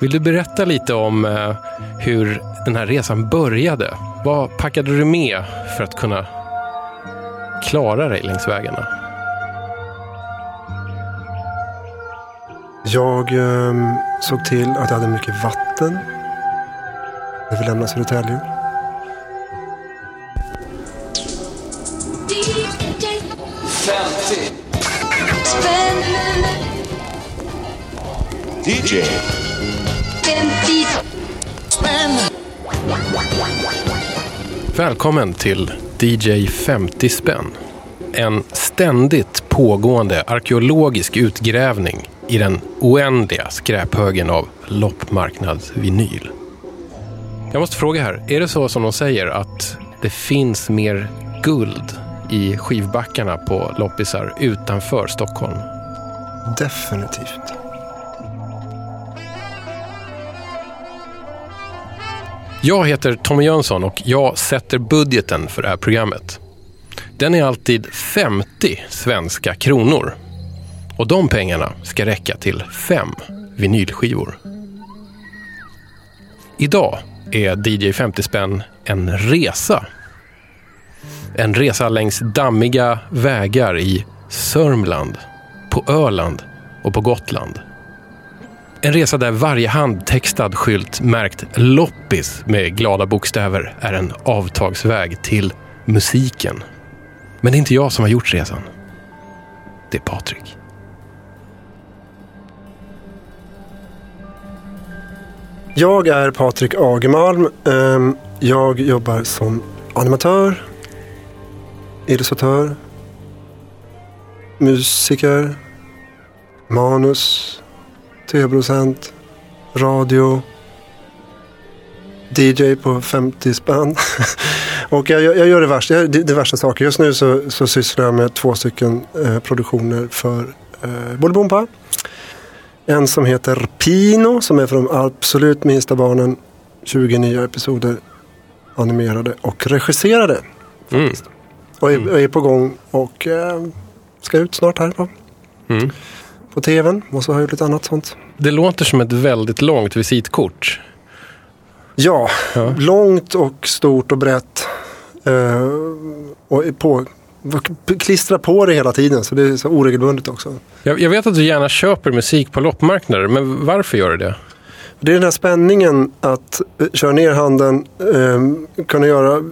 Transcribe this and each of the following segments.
Vill du berätta lite om eh, hur den här resan började? Vad packade du med för att kunna klara dig längs vägarna? Jag eh, såg till att jag hade mycket vatten när vi lämnade Södertälje. Välkommen till DJ 50 spänn. En ständigt pågående arkeologisk utgrävning i den oändliga skräphögen av loppmarknadsvinyl. Jag måste fråga här, är det så som de säger att det finns mer guld i skivbackarna på loppisar utanför Stockholm? Definitivt. Jag heter Tommy Jönsson och jag sätter budgeten för det här programmet. Den är alltid 50 svenska kronor. Och de pengarna ska räcka till fem vinylskivor. Idag är DJ 50 spänn en resa. En resa längs dammiga vägar i Sörmland, på Öland och på Gotland. En resa där varje handtextad skylt märkt loppis med glada bokstäver är en avtagsväg till musiken. Men det är inte jag som har gjort resan. Det är Patrik. Jag är Patrik Agemalm. Ehm, jag jobbar som animatör, illustratör, musiker, manus, tv-producent, radio, DJ på 50 spänn. Och jag, jag gör det värsta, jag, det, det värsta saker. Just nu så, så sysslar jag med två stycken eh, produktioner för eh, Bolibompa. En som heter Pino som är för de absolut minsta barnen. 20 nya episoder animerade och regisserade. Mm. Och är, är på gång och eh, ska ut snart här på, Mm. På tvn. Och så har jag gjort lite annat sånt. Det låter som ett väldigt långt visitkort. Ja, Ja. långt och stort och brett. Eh, och på, klistra på det hela tiden så det är så oregelbundet också. Jag, jag vet att du gärna köper musik på loppmarknader, men varför gör du det? Det är den här spänningen att eh, köra ner handen, eh, kunna göra,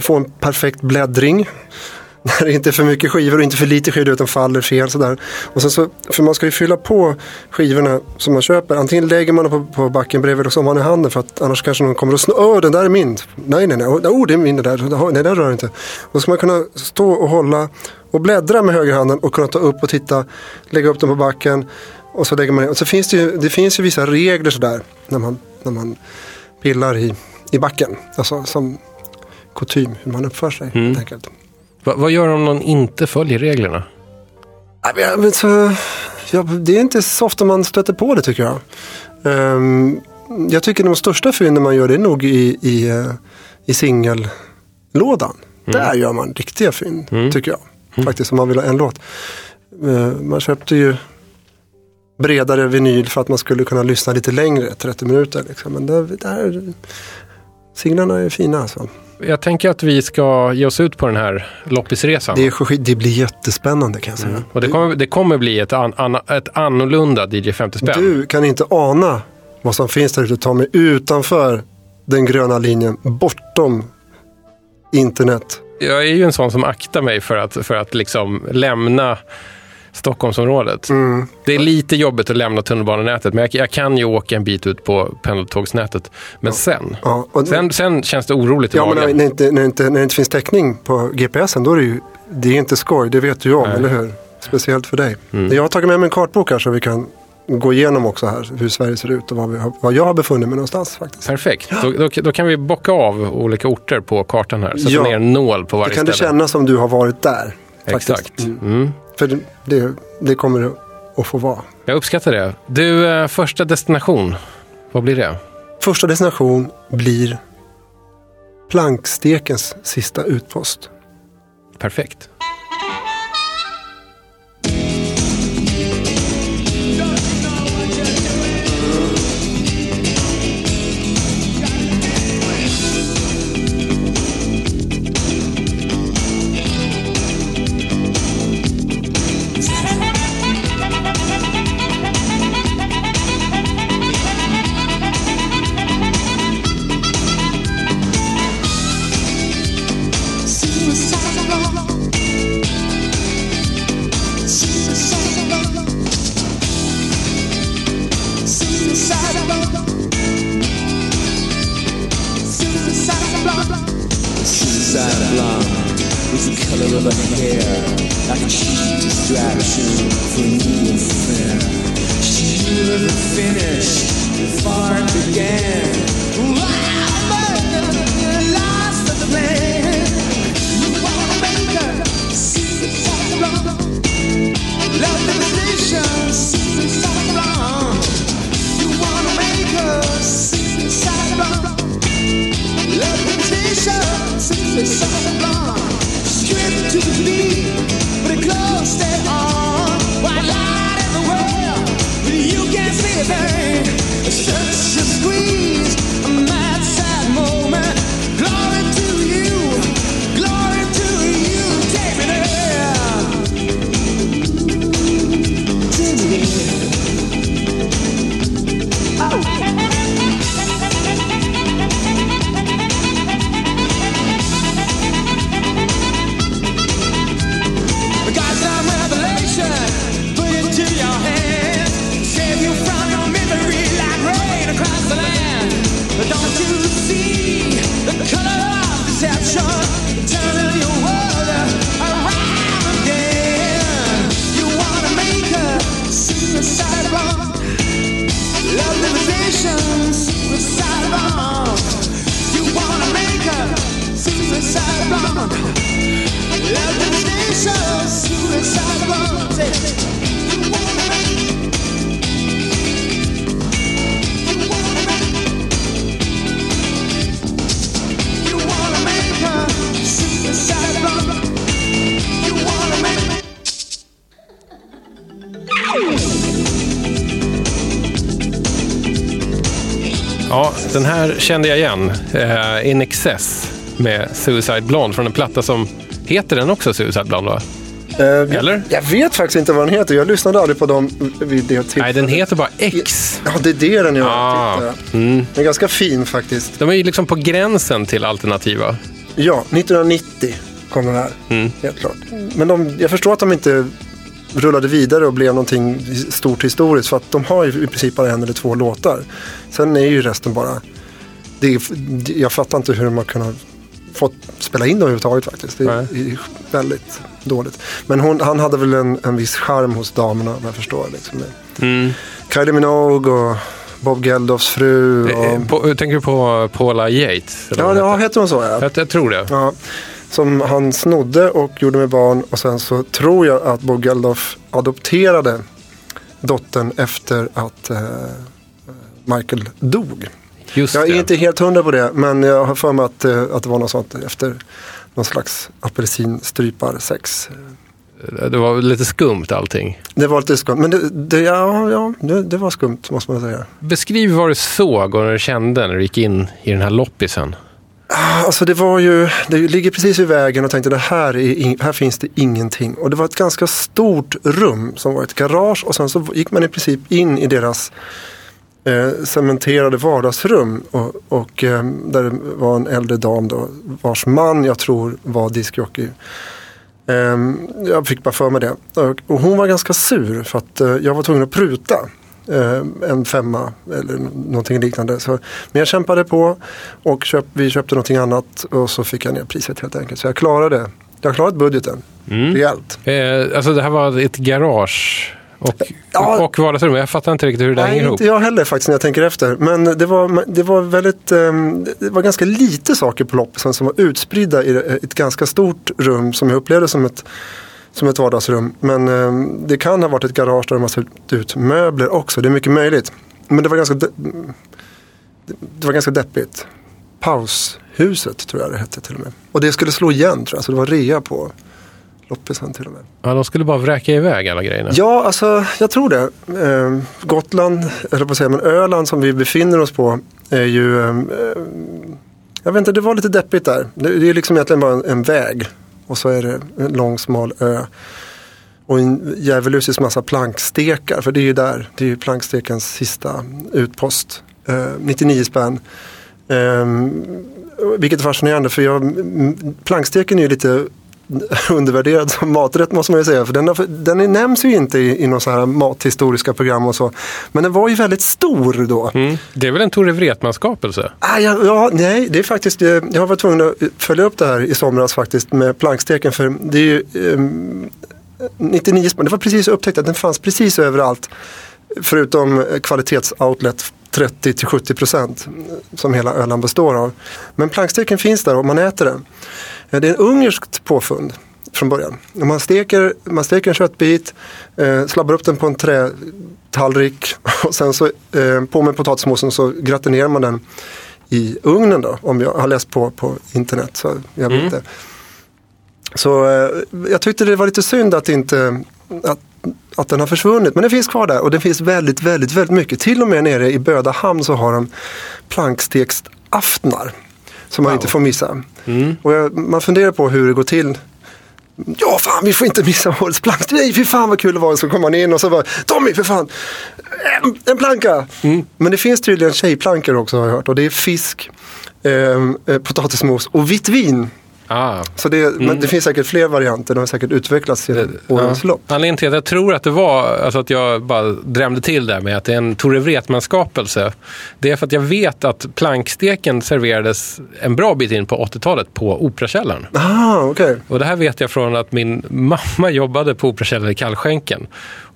få en perfekt bläddring. När det inte är för mycket skivor och inte för lite skivor utan faller fel sådär. Och sen så, för man ska ju fylla på skivorna som man köper. Antingen lägger man dem på, på backen bredvid eller så har man i handen för att annars kanske någon kommer och snor. Åh, den där är min. Nej, nej, nej. Oh, det är min det där. Nej, den rör inte. Då ska man kunna stå och hålla och bläddra med högerhanden och kunna ta upp och titta, lägga upp dem på backen. Och så lägger man ner. Och så finns det ju, det finns ju vissa regler sådär när man, när man pillar i, i backen. Alltså som kutym, hur man uppför sig Mm. helt enkelt. Va, vad gör om någon inte följer reglerna? Ja, men- så, ja, det är inte så ofta man stöter på det tycker jag. Ehm, jag tycker de största fynden man gör det är nog i, i, eh, i singellådan. Där gör man riktiga fynd tycker jag. Faktiskt om man vill ha en låt. Eh, man köpte ju bredare vinyl för att man skulle kunna lyssna lite längre, 30 minuter. Liksom. Men där, där, singlarna är fina alltså. Jag tänker att vi ska ge oss ut på den här loppisresan. Det, är, det blir jättespännande kan jag säga. Och det kommer, det kommer bli ett, an, an, ett annorlunda DJ 50 spänn. Du kan inte ana vad som finns där ute ta mig utanför den gröna linjen, bortom internet. Jag är ju en sån som aktar mig för att, för att liksom lämna Stockholmsområdet. Mm. Det är lite jobbigt att lämna tunnelbanenätet, men jag, jag kan ju åka en bit ut på pendeltågsnätet. Men sen, Ja, och, sen, sen känns det oroligt i ja, men när, magen. inte, när, inte, när det inte finns täckning på GPSen, då är det ju det är inte skoj, det vet du om, Nej. eller hur? Speciellt för dig. Mm. Jag har tagit med mig en kartbok här så vi kan gå igenom också här hur Sverige ser ut och var, vi har, var jag har befunnit mig någonstans faktiskt. Perfekt. Då, då, då kan vi bocka av olika orter på kartan här. Sätta Ja. ner en nål på Det varje kan det ställe. kännas som du har varit där. Faktiskt. Exakt. Mm. Mm. För det, det, kommer att få vara. Jag uppskattar det. Du, eh, första destination. Vad blir det? Första destination blir plankstekens sista utpost. Perfekt. distraction for me and. She knew the finish before it began. Kände jag igen. Eh, In Excess med Suicide Blonde från en platta som heter den också Suicide Blonde va? Eh, Eller? Jag vet faktiskt inte vad den heter. Jag lyssnade aldrig på dem vid det tillfället. Nej, den heter bara X. Ja, det är det den gör. Ah, mm. Den är ganska fin faktiskt. De är ju liksom på gränsen till alternativa. Ja, 1990 kom den här. Mm. Helt klart. Men de, jag förstår att de inte rullade vidare och blev någonting stort historiskt. För att de har ju i princip bara en eller två låtar. Sen är ju resten bara... Det jag fattar inte hur de har kunnat fått spela in dem överhuvudtaget faktiskt. Det är, är väldigt dåligt. Men hon, han hade väl en, en viss charm hos damerna vad jag förstår. Liksom. Mm. Kylie Minogue och Bob Geldofs fru. Och, På, tänker du på Paula Yates? ja, vad ja, hon heter hon så ja. jag, jag tror det. Ja, som han snodde och gjorde med barn och sen så tror jag att Bob Geldof adopterade dottern efter att eh, Michael dog. Just Jag är det. inte helt hundra på det men jag har för mig att, eh, att det var något sånt efter någon slags apelsinstrypar-sex. Det var lite skumt allting. Det var lite skumt, men det, det, ja, ja, det, det var skumt måste man säga. Beskriv vad du såg och när du kände när du gick in i den här loppisen. Alltså det var ju, det ligger precis vid vägen och tänkte det här, är här finns det ingenting. Och det var ett ganska stort rum som var ett garage och sen så gick man i princip in i deras eh, cementerade vardagsrum. Och, och eh, där det var en äldre dam då, vars man jag tror var diskjockey. Eh, jag fick bara för mig det. Och, och hon var ganska sur för att eh, jag var tvungen att pruta eh, en femma eller någonting liknande. Så, men jag kämpade på och köp, vi köpte någonting annat och så fick jag ner priset helt enkelt. Så jag klarade det. Jag har klarat budgeten Mm. rejält. Eh, alltså det här var ett garage och, Ja. och vardagsrum. Jag fattar inte riktigt hur det Nej, hänger ihop. inte jag heller faktiskt när jag tänker efter. Men det var, det var väldigt, ehm, det var ganska lite saker på loppisen som var utspridda i ett ganska stort rum som jag upplevde som ett, som ett vardagsrum. Men ehm, det kan ha varit ett garage där de har satt ut möbler också. Det är mycket möjligt. Men det var ganska, de, det var ganska deppigt. Paushuset tror jag det hette till och med. Och det skulle slå igen tror jag. Så det var rea på loppisen till och med. Ja, de skulle bara vräka iväg alla grejerna. Ja, alltså jag tror det. Eh, Gotland, eller på att säga, men Öland som vi befinner oss på är ju, eh, jag vet inte, det var lite deppigt där. Det, det är liksom egentligen bara en, en väg och så är det en lång smal ö. Och en djävulusisk massa plankstekar, för det är ju där, det är ju plankstekens sista utpost. Eh, 99 spänn. Eh, vilket är fascinerande för jag, planksteken är ju lite undervärderad som maträtt måste man ju säga. För den, har, den nämns ju inte i, i några så här mathistoriska program och så. Men den var ju väldigt stor då. Mm. Det är väl en Tore Wretman-skapelse? Ah, ja, ja, nej, det är faktiskt, eh, jag har varit tvungen att följa upp det här i somras faktiskt med planksteken. För det är ju eh, 99 spänn, det var precis upptäckt att den fanns precis överallt. Förutom kvalitetsoutlet 30-70% som hela Öland består av. Men planksteken finns där och man äter den. Det är en ungerskt påfund från början. Man steker, man steker en köttbit, eh, slabbar upp den på en trätallrik och sen så eh, på med potatismoussen så gratinerar man den i ugnen då. Om jag har läst på på internet så jag vet det. Så eh, jag tyckte det var lite synd att inte att, att den har försvunnit. Men den finns kvar där och det finns väldigt, väldigt, väldigt mycket. Till och med nere i Bödahamn så har de planksteksaftnar. Som man inte får missa. Och jag, man funderar på hur det går till. Ja, fan vi får inte missa årets plank. Nej, fy fan vad kul det var. Så kommer man in och så bara, Tommy för fan, en, en planka. Men det finns tydligen tjejplankor också har jag hört. Och det är fisk, eh, eh, potatismos och vitt vin. Ah. Så det, men det finns säkert fler varianter, de har säkert utvecklats genom årens Ja. lopp. Anledningen till att jag tror att det var, alltså att jag bara drämde till där med att det är en Tore Wretman-skapelse. Det är för att jag vet att planksteken serverades en bra bit in på 80-talet på Operakällaren. Ah, okej. Och det här vet jag från att min mamma jobbade på Operakällaren i Kallskänken.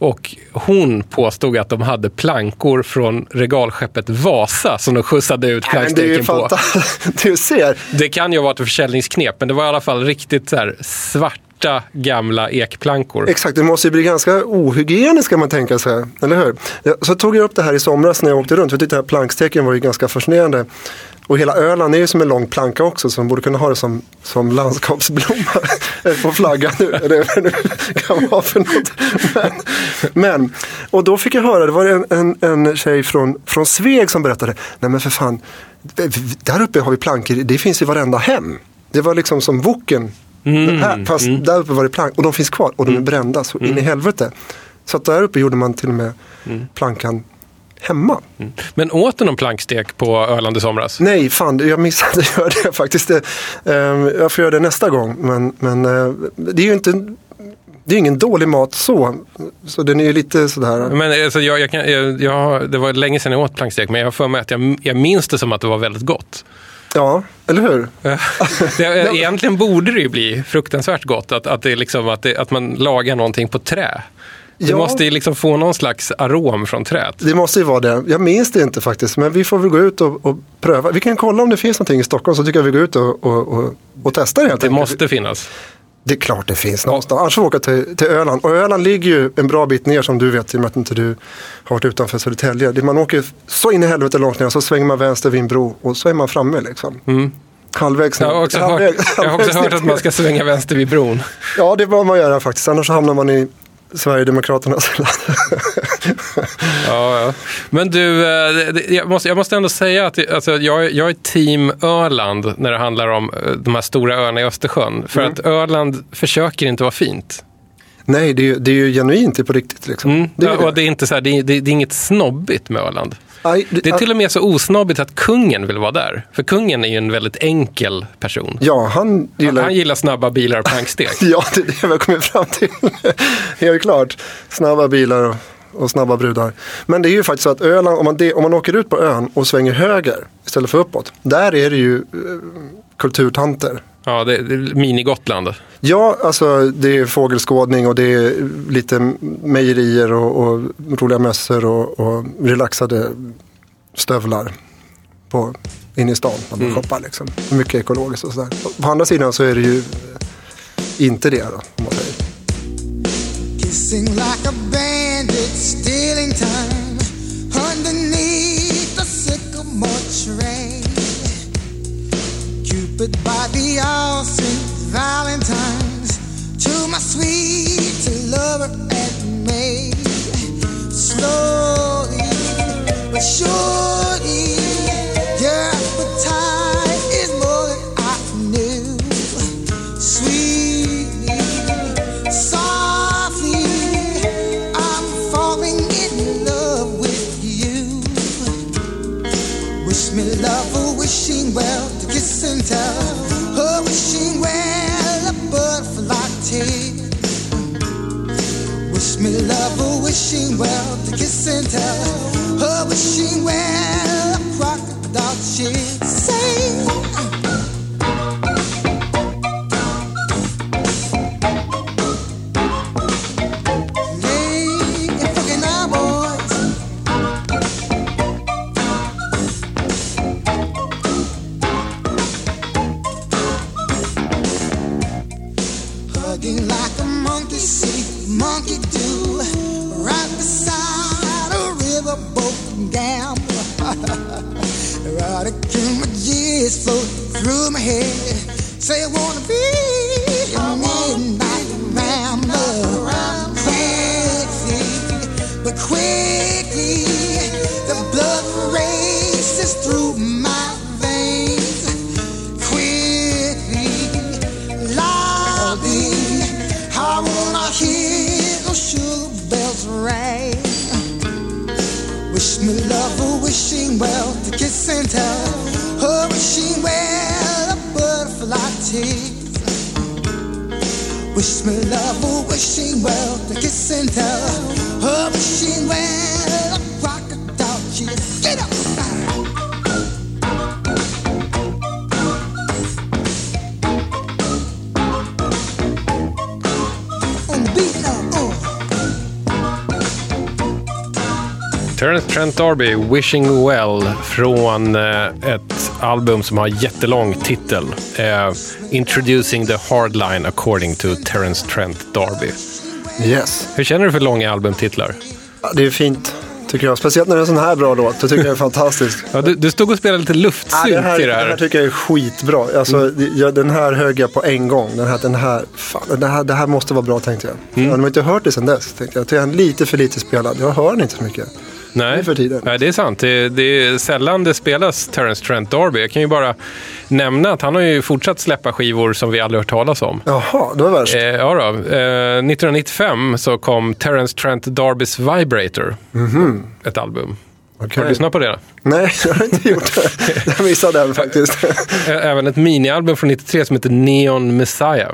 Och hon påstod att de hade plankor från regalskeppet Vasa som de skjutsade ut planksteken på. Du ser. Det kan ju varit ett försäljningsknep, men det var i alla fall riktigt så här svarta gamla ekplankor. Exakt, det måste ju bli ganska ohygieniskt kan man tänka sig. Eller hur? Så tog jag upp det här i somras när jag åkte runt. För jag tyckte att planksteken var ju ganska fascinerande. Och hela Öland är ju som en lång planka också så man borde kunna ha det som, som landskapsblomma på flaggan nu. Eller det nu kan vara för något. Men, men, och då fick jag höra, det var en, en, en tjej från, från Sveg som berättade. Nej men för fan, där uppe har vi plankor, det finns i varenda hem. Det var liksom som Woken. här, fast där uppe var det plank och de finns kvar och de är brända så in i helvete. Så att där uppe gjorde man till och med plankan hemma. Men åt du någon plankstek på Öland i somras? Nej, fan, jag missade att göra det faktiskt. Det, eh, jag får göra det nästa gång. Men, men eh, det är ju inte det är ingen dålig mat så. Så den är ju lite sådär. Men alltså, jag, jag kan, jag, jag, det var länge sedan jag åt plankstek, men jag har för mig att jag, jag minns det som att det var väldigt gott. Ja, eller hur? det, egentligen borde det ju bli fruktansvärt gott att, att, det liksom, att, det, att man lagar någonting på trä. Det Ja. måste ju liksom få någon slags arom från träet. Det måste ju vara det. Jag minns det inte faktiskt. Men vi får väl gå ut och, och pröva. Vi kan kolla om det finns någonting i Stockholm. Så tycker jag vi går ut och, och, och, och testar det helt Det enkelt. måste finnas. Det är klart det finns någonstans. Annars får vi åka till, till Öland. Och Öland ligger ju en bra bit ner som du vet i och med att inte du har varit utanför Södertälje. Man åker så in i helvete långt ner så svänger man vänster vid en bro och så är man framme liksom. Halvvägs ner. Jag har också, hört, halvvägs- jag har också halvvägs hört att man ska svänga vänster vid bron. Ja, det bör man göra faktiskt. Annars hamnar man i Sverigedemokraternas land. Ja, ja. Men du, eh, jag måste, jag måste ändå säga att alltså, jag, är- jag är team Öland när det handlar om eh, de här stora öarna i Östersjön. För Mm. att Öland försöker inte vara fint. Nej, det är, ju- det är ju genuint det är på riktigt. Liksom. Mm. Det är ju och det är, inte så här, det, är, det är inget snobbigt med Öland. Aj, det- Det är till och med så osnobbigt att kungen vill vara där. För kungen är ju en väldigt enkel person. Ja, han gillar... Han gillar snabba bilar och plankstek. Ja, det är det vi har kommit fram till. Helt klart. Snabba bilar och, och snabba brudar. Men det är ju faktiskt så att Öland, om man, de, om man åker ut på ön och svänger höger istället för uppåt. Där är det ju eh, kulturtanter. Ja, det, det är mini-Gotland. Ja, alltså det är fågelskådning och det är lite mejerier och, och roliga mössor och, och relaxade stövlar på, inne i stan när man shoppar. Liksom. Mycket ekologiskt och sådär. På andra sidan så är det ju inte det. Då, om man säger. Cupid by the all Saint Valentine's to my sweet lover and me. Slowly but surely, wishing well to kiss and tell her wishing well. Crocodile she'd Trent D'Arby, Wishing Well, från eh, ett album som har jättelång titel. Eh, Introducing the Hardline according to Terence Trent D'Arby. Yes. Hur känner du för långa albumtitlar? Ja, det är fint, tycker jag. Speciellt när det är en sån här bra låt. Det tycker jag är fantastiskt. Ja, du, du stod och spelade lite Ja, luftsynt det, här, i det det här här. tycker jag är skitbra. Alltså, det- jag, den här högg jag på en gång. Den här, den här, fan, det, här, det här måste vara bra tänkte jag. Jag har inte hört det sedan dess. Tänkte jag. jag är lite för lite spelad. Jag hör den inte så mycket. Nej. nu för tiden. Nej, det är sant. Det, det är sällan det spelas Terence Trent D'Arby. Jag kan ju bara nämna att han har ju fortsatt släppa skivor som vi aldrig hört talas om. Jaha, det var värst. Eh, ja då. Eh, 1995 så kom Terence Trent D'Arbys Vibrator. Ett album. Har Mhm. Okej. du lyssnat på det? Nej, jag har inte gjort det. Jag missade den faktiskt. Även ett minialbum från 93 som heter Neon Messiah.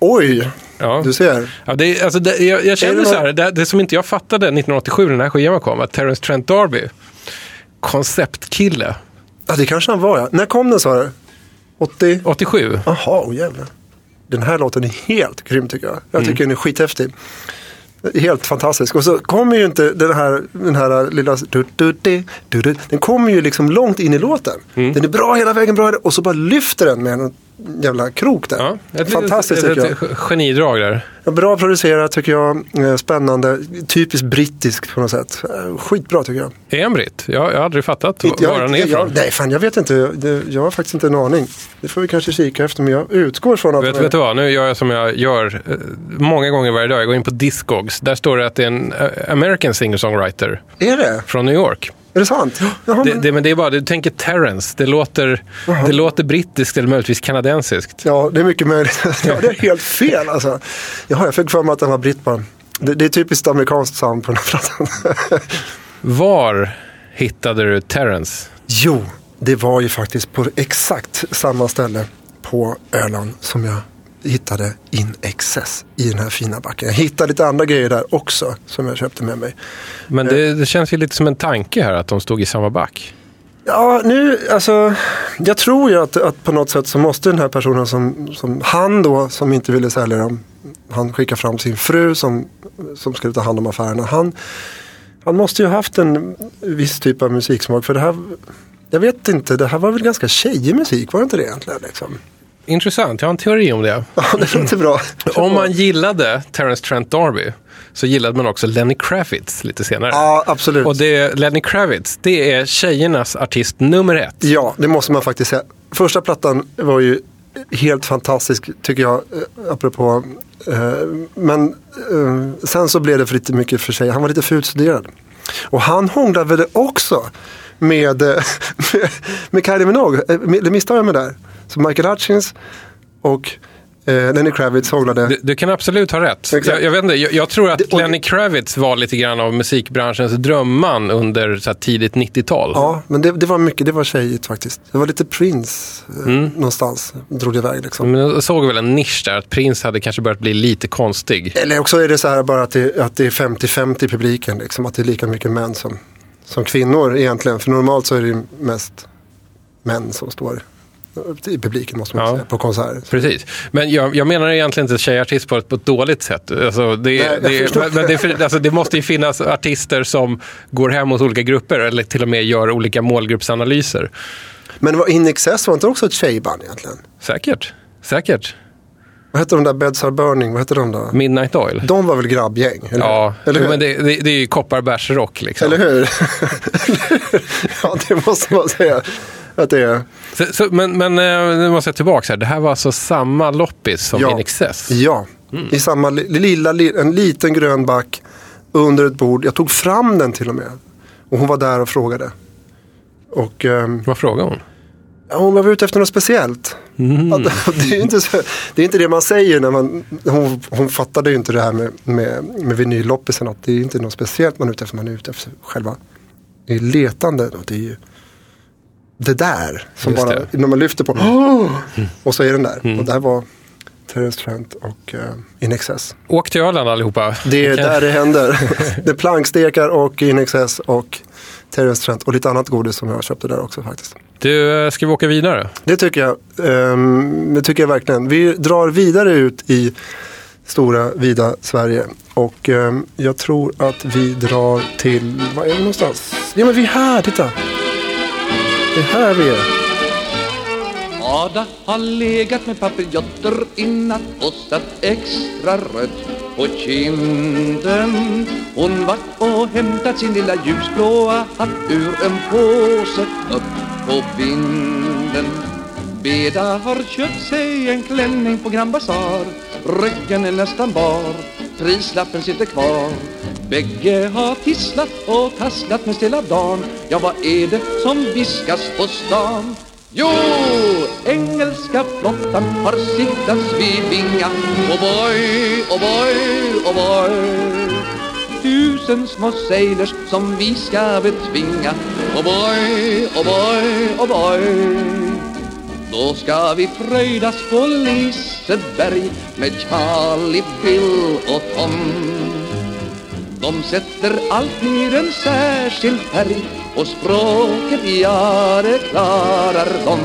Oj, Ja. du ser. Ja, det, alltså, det, jag, jag känner så här, det, det som inte jag fattade 1987 när den här skivan kom, att Terence Trent D'Arby, konceptkille, Ja, det kanske han var ja. När kom den sa du? 80? 87. Jaha, oh, jävlar. Den här låten är helt grym tycker jag. Jag tycker den är skithäftig. Helt fantastisk. Och så kommer ju inte den här, den här lilla... Du, du, du, du, du, den kommer ju liksom långt in i låten. Den är bra hela vägen, bra. Och så bara lyfter den med en jävla krok där. Ja, ett Fantastiskt litet, tycker ett, jag. ett genidrag där. Bra producerat tycker jag. Eh, Spännande. Typiskt brittiskt på något sätt. Eh, Skitbra tycker jag. Är han britt? Jag, jag har aldrig fattat Inte- var han är ifrån. nej, fan jag vet inte. Jag, det, jag har faktiskt inte en aning. Det får vi kanske kika efter. Men jag utgår från att... Vet, vet du vad, nu gör jag som jag gör eh, många gånger varje dag. Jag går in på Discogs. Där står det att det är en American singer-songwriter Är det? från New York. Är det sant? Jaha, Det, men, det, men det är bara, du tänker Terrence. Det låter, det låter brittiskt eller möjligtvis kanadensiskt. ja, det är mycket möjligt. ja, det är helt fel alltså. Jaha, jag fick för mig att den var britt bara. Det, det är typiskt amerikanskt sound på den här plattan. Var hittade du Terrence? jo, det var ju faktiskt på exakt samma ställe på Öland som jag hittade In Excess i den här fina backen. Jag hittade lite andra grejer där också som jag köpte med mig. Men det, det känns ju lite som en tanke här att de stod i samma back. Ja, nu, alltså, jag tror ju att, att på något sätt så måste den här personen som, som han då, som inte ville sälja dem, han skickar fram sin fru som, som skulle ta hand om affärerna. Han, han måste ju ha haft en viss typ av musiksmak, för det här, jag vet inte, det här var väl ganska tjejig musik, var det inte det egentligen? Liksom? Intressant, jag har en teori om det. Ja, det låter bra. Om man gillade Terrence Trent D'Arby så gillade man också Lenny Kravitz lite senare. Ja, absolut. Och det, Lenny Kravitz, det är tjejernas artist nummer ett. Ja, det måste man faktiskt säga. Första plattan var ju helt fantastisk tycker jag, eh, apropå. Eh, men eh, sen så blev det för lite mycket för sig. Han var lite för utstuderad. Och han hånglade väl också med, med, med Kylie Minogue. Eller misstar jag mig där? Så Michael Hutchins och Eh, Lenny Kravitz hånglade. Du, du kan absolut ha rätt. Jag, jag, vet inte, jag, jag tror att Det- och- Lenny Kravitz var lite grann av musikbranschens drömman under så här, tidigt 90-tal. Ja, men det, det var mycket, det var tjejigt faktiskt. Det var lite Prince eh, Mm. någonstans, drog det iväg liksom. Men jag såg väl en nisch där, att Prince hade kanske börjat bli lite konstig. Eller också är det så här bara att det, att det är 50-50 i publiken, liksom, att det är lika mycket män som, som kvinnor egentligen. För normalt så är det ju mest män som står i publiken måste man Ja. säga, på konserter. Precis. Men jag, jag menar egentligen inte tjejartist på ett, dåligt sätt. Alltså, det, Nej, det, men, men det, alltså, det måste ju finnas artister som går hem hos olika grupper eller till och med gör olika målgruppsanalyser. Men In Excess var inte också ett tjejband egentligen? Säkert. Säkert. Vad hette de där Beds Are Burning, vad hette de då? Midnight Oil. De var väl grabbgäng? Eller, Ja, eller hur? men det, det, det är ju kopparbärsrock liksom. Eller hur? ja, det måste man säga att det är. Så, så, men men eh, nu måste jag tillbaka här. Det här var alltså samma loppis som Ja. In Excess? Ja, i samma li- lilla, li- en liten grön back under ett bord. Jag tog fram den till och med. Och hon var där och frågade. Och ehm, Vad frågade hon? ja, hon var ute efter något speciellt. Att, det, är inte så, det är inte det man säger när man, hon, hon fattade ju inte det här med, med, med vinylloppisen. Att det är inte något speciellt man är ute efter, man är ute efter själva det är letande. Och det är ju det där som Just bara, det. när man lyfter på den. Och så är den där. Och det här var Terence Trent och uh, In Excess. Åk till Öland allihopa. Det är Okej. där det händer. det är plankstekar och In Excess och Terence Trent och lite annat godis som jag köpte där också faktiskt. Du, eh, ska vi åka vidare? Det tycker jag. ehm, det tycker jag verkligen. Vi drar vidare ut i stora, vida Sverige. Och ehm, jag tror att vi drar till, var är vi någonstans? Ja men vi är här, titta. Det här vi är. Ada har legat med papiljotter i natt och satt extra rött på kinden. Hon var och hämtat sin lilla ljusblåa hatt ur en påse upp på vinden. Beda har köpt sig en klänning på Grand Bazaar. Ryggen är nästan bar, prislappen sitter kvar. Bägge har tisslat och tasslat med stilla dan Ja, vad är det som viskas på stan? Jo, engelska flottan har siktats vid Vinga. Oh boy, oh boy, oh boy. Tusen små sailors som vi ska betvinga. Oh boy, oh boy, oh boy. Då ska vi fröjdas på Liseberg med Charlie, Bill och Tom de sätter alltid en särskild färg och språket, ja det klarar de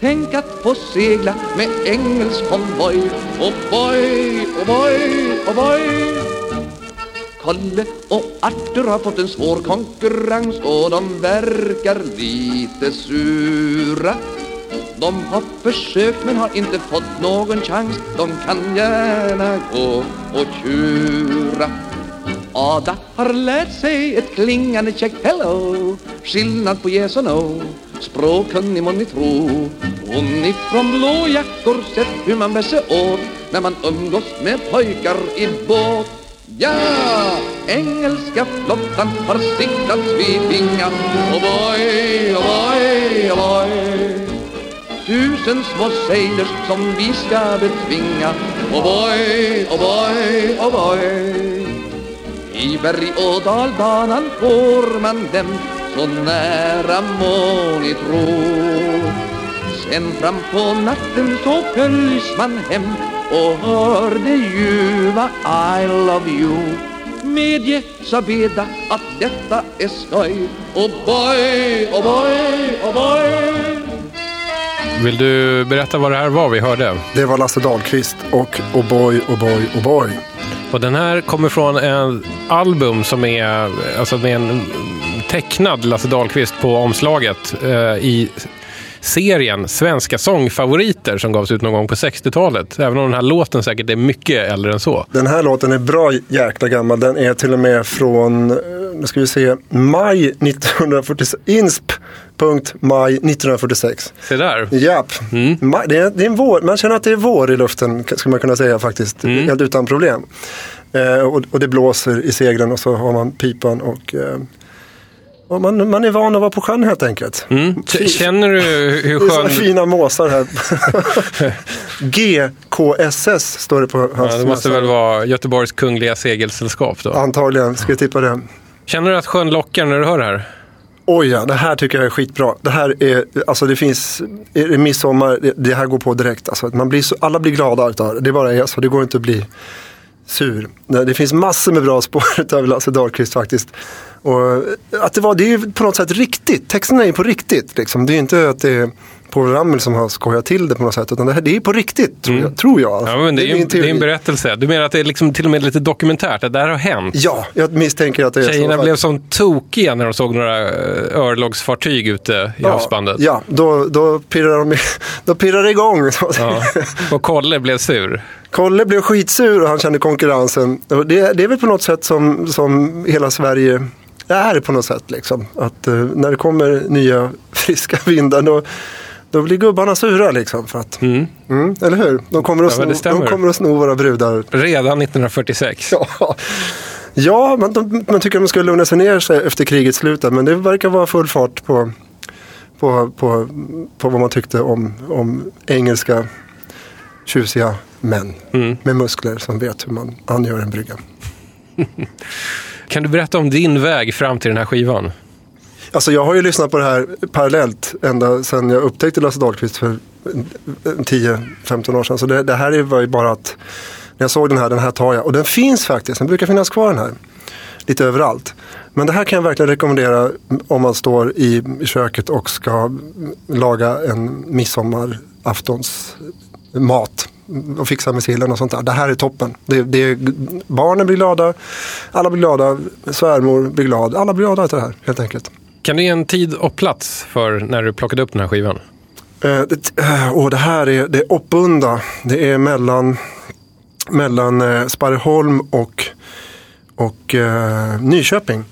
Tänk att få segla med engelsk konvoj. Oh boy, oh boy, oh boy Kalle och Arthur har fått en svår konkurrens och de verkar lite sura. De har försökt men har inte fått någon chans. De kan gärna gå och tjura. Ada har lärt sig ett klingande käckt hello Skillnad på yes och no. Språkkunnig må ni tro. Hon ifrån blåjackor sett hur man bär sig åt När man umgås med pojkar i båt. Ja, engelska flottan har siktats vid Vinga Oh boy, oh boy, oh boy. Tusen små sailors som vi ska betvinga. Oh boy, oh boy, oh boy. I berg och dalbanan får man dem Så nära må ni tro. Sen fram på natten så följs man hem Och hör det ljuva I love you. Medge, sa Beda, att detta är skoj. Oh boy, oh boy, oh boy vill du berätta vad det här var vi hörde? Det var Lasse Dahlqvist och Oh boy, oh boy, oh. Och den här kommer från en album som är alltså med en tecknad Lasse Dahlqvist på omslaget eh, i serien Svenska sångfavoriter som gavs ut någon gång på 60-talet. Även om den här låten säkert är mycket äldre än så. Den här låten är bra jäkla gammal. Den är till och med från, eh, nu ska vi se, maj 1946. Insp. Maj 1946. Se där. Japp. Ma- Det, är, det är en vår. Man känner att det är vår i luften, skulle man kunna säga faktiskt. Helt utan problem. Eh, och, och det blåser i seglen och så har man pipan och, eh, man, man är van att vara på sjön helt enkelt. Mm. Känner du hur Det är så skön... fina måsar här. GKSS står det på hans Ja, det måste väl vara Göteborgs Kungliga Segelsällskap då. Antagligen, ska jag tippa det. Känner du att sjön lockar när du hör det här? Oj ja, det här tycker jag är skitbra. Det här är, alltså det finns, är det midsommar, det, det här går på direkt. Alltså, man blir så, alla blir glada utav det. Det bara är så, det går inte att bli sur. Nej, Det finns massor med bra spår utav Lasse Dahlqvist faktiskt. Och att det, var, det är ju på något sätt riktigt, texterna är ju på riktigt. Liksom. Det är inte att det är Paul Ramel som har skojat till det på något sätt. Utan det, här, det är på riktigt, tror jag. Tror jag. Mm. Ja, men det, är, min ju- det är en berättelse. Du menar att det är liksom till och med lite dokumentärt, att det här har hänt? Ja, jag misstänker att det är så. Tjejerna blev som tokiga när de såg några eh, örlogsfartyg ute i havsbandet. Ja, då, då pirrar de, då pirrar det igång. Ja. Och Kolle blev sur. Kolle blev skitsur och han kände konkurrensen. Och det, det är väl på något sätt som, som hela Sverige är på något sätt. Liksom. Att eh, när det kommer nya friska vindar då, då blir gubbarna sura. Liksom, för att, mm. eller hur? De kommer, att Ja, sno, de kommer att sno våra brudar. Redan 1946. Ja, ja man, de, man tycker att man ska lugna sig ner sig efter krigets slut. Men det verkar vara full fart på, på, på, på vad man tyckte om, om engelska tjusiga män Mm. med muskler som vet hur man angör en brygga. Kan du berätta om din väg fram till den här skivan? Alltså jag har ju lyssnat på det här parallellt ända sedan jag upptäckte Lasse Dahlqvist för eh, 10-15 år sedan. Så det, det här var ju bara att när jag såg den här, den här tar jag. Och den finns faktiskt, den brukar finnas kvar den här. Lite överallt. Men det här kan jag verkligen rekommendera om man står i köket och ska laga en midsommaraftonsmat. och fixa med sillen och sånt där. Det här är toppen. Det, det, barnen blir glada, alla blir glada, svärmor blir glad. Alla blir glada av det här helt enkelt. Kan du ge en tid och plats för när du plockade upp den här skivan? Eh, det, eh, och det här är, det är Oppunda. Det är mellan, mellan eh, Sparreholm och, och eh, Nyköping.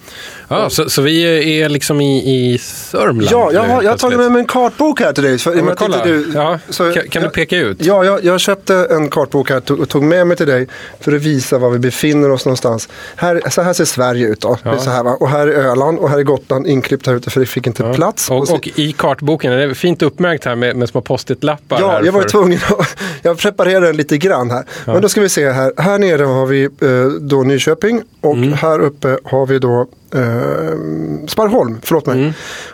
Ja, så, så vi är liksom i, i Sörmland? Ja, jag har, jag har tagit med mig en kartbok här till dig. För, och Ja, men kolla. du- ja, så kan, kan du jag- peka ut? Ja, jag, jag köpte en kartbok här och tog med mig till dig för att visa var vi befinner oss någonstans. Här, så här ser Sverige ut då. Ja. så här, va? Och här är Öland och här är Gotland inklippt här ute för det fick inte plats. Och, så- och i kartboken, det är fint uppmärkt här med, med små post-it-lappar. Ja, jag var för- tvungen att, jag preparerade den lite grann här. Men då ska vi se här, här nere har vi eh, då Nyköping och Mm. här uppe har vi då eh, Sparholm, förlåt mig. Mm.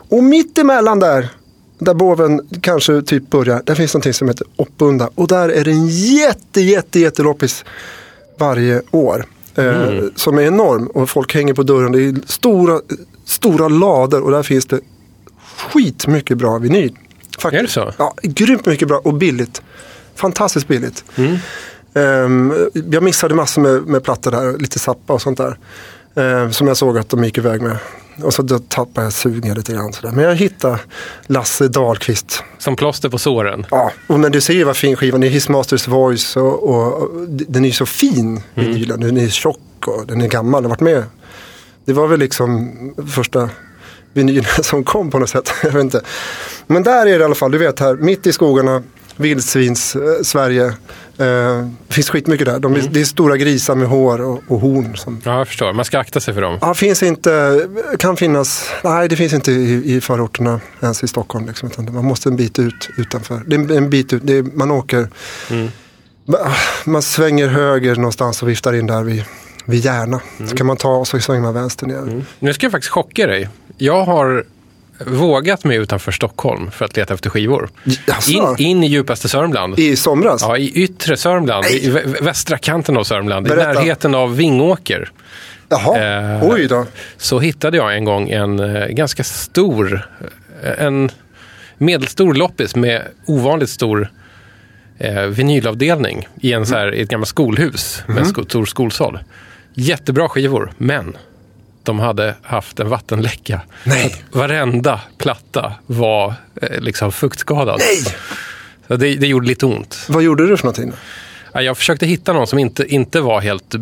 Och mitt emellan där, där båven kanske typ börjar, där finns någonting som heter Oppunda. Och där är det en jätte, jätte, jätteloppis varje år. Eh, Mm. Som är enorm och folk hänger på dörren. Det är stora, stora lador och där finns det skitmycket bra vinyl. Faktiskt. Är det så? Ja, grymt mycket bra och billigt. Fantastiskt billigt. Mm. Ehm, jag missade massor med, med plattor där, lite Zappa och sånt där. Ehm, som jag såg att de gick iväg med. Och så då tappade jag sugen lite grann. Sådär. Men jag hittade Lasse Dahlqvist. Som plåster på såren. Ja, och men du ser ju vad fin skivan är. His Masters Voice och, och, och den är ju så fin vinylen. Den är tjock och den är gammal. Den har varit med. Det var väl liksom första vinylen som kom på något sätt. Jag vet inte. Men där är det i alla fall, du vet här, mitt i skogarna, vildsvins, eh, Sverige. Det finns skitmycket där. De, är- Det är stora grisar med hår och, och horn. Som, Ja, jag förstår. Man ska akta sig för dem. Ja, finns inte, kan finnas, nej det finns inte i, i förorterna ens i Stockholm. Liksom, man måste en bit ut utanför. Det är en, bit ut, det är, man åker, ma- man svänger höger någonstans och viftar in där vid, vid Järna. Så kan man ta och så svänger man vänster ner. Nu ska jag faktiskt chocka dig. Jag har vågat mig utanför Stockholm för att leta efter skivor. In, in i djupaste Sörmland. I somras? Ja, i yttre Sörmland, i vä- västra kanten av Sörmland, Berätta. i närheten av Vingåker. Jaha, Eh, oj då. Så hittade jag en gång en eh, ganska stor, eh, en medelstor loppis med ovanligt stor eh, vinylavdelning i en så här, i ett gammalt skolhus med en sko- stor skolsal. Jättebra skivor, men de hade haft en vattenläcka. Nej. Varenda platta var eh, liksom fuktskadad. Nej! Så det, det gjorde lite ont. Vad gjorde du för någonting? Ja, jag försökte hitta någon som inte, inte var helt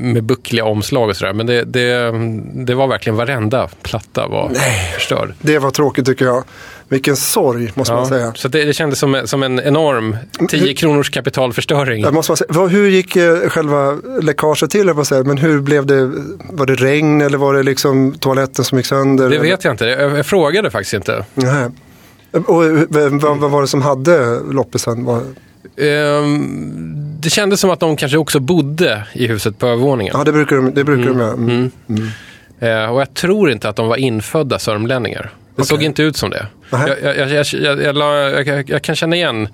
med buckliga omslag och sådär. Men det, det, det var verkligen varenda platta var förstörd. Det var tråkigt tycker jag. Vilken sorg måste man säga. så det, det kändes som, som en enorm 10 kronors kapitalförstöring. Jag måste säga. Vad- Hur gick eh, själva läckaget till? jag säga? Men hur blev det? Var det regn eller var det liksom toaletten som gick sönder? Det vet jag inte. Jag, jag frågade faktiskt inte. Nej. Och eh, vem- vad, vad var det som hade loppisen? Ehm, det kändes som att de kanske också bodde i huset på övervåningen. Ja, det brukar de, det brukar de göra. Mm. Eh, och jag tror inte att de var infödda sörmlänningar. Det såg inte ut som det. Jag, jag, jag, jag, jag, kan känna igen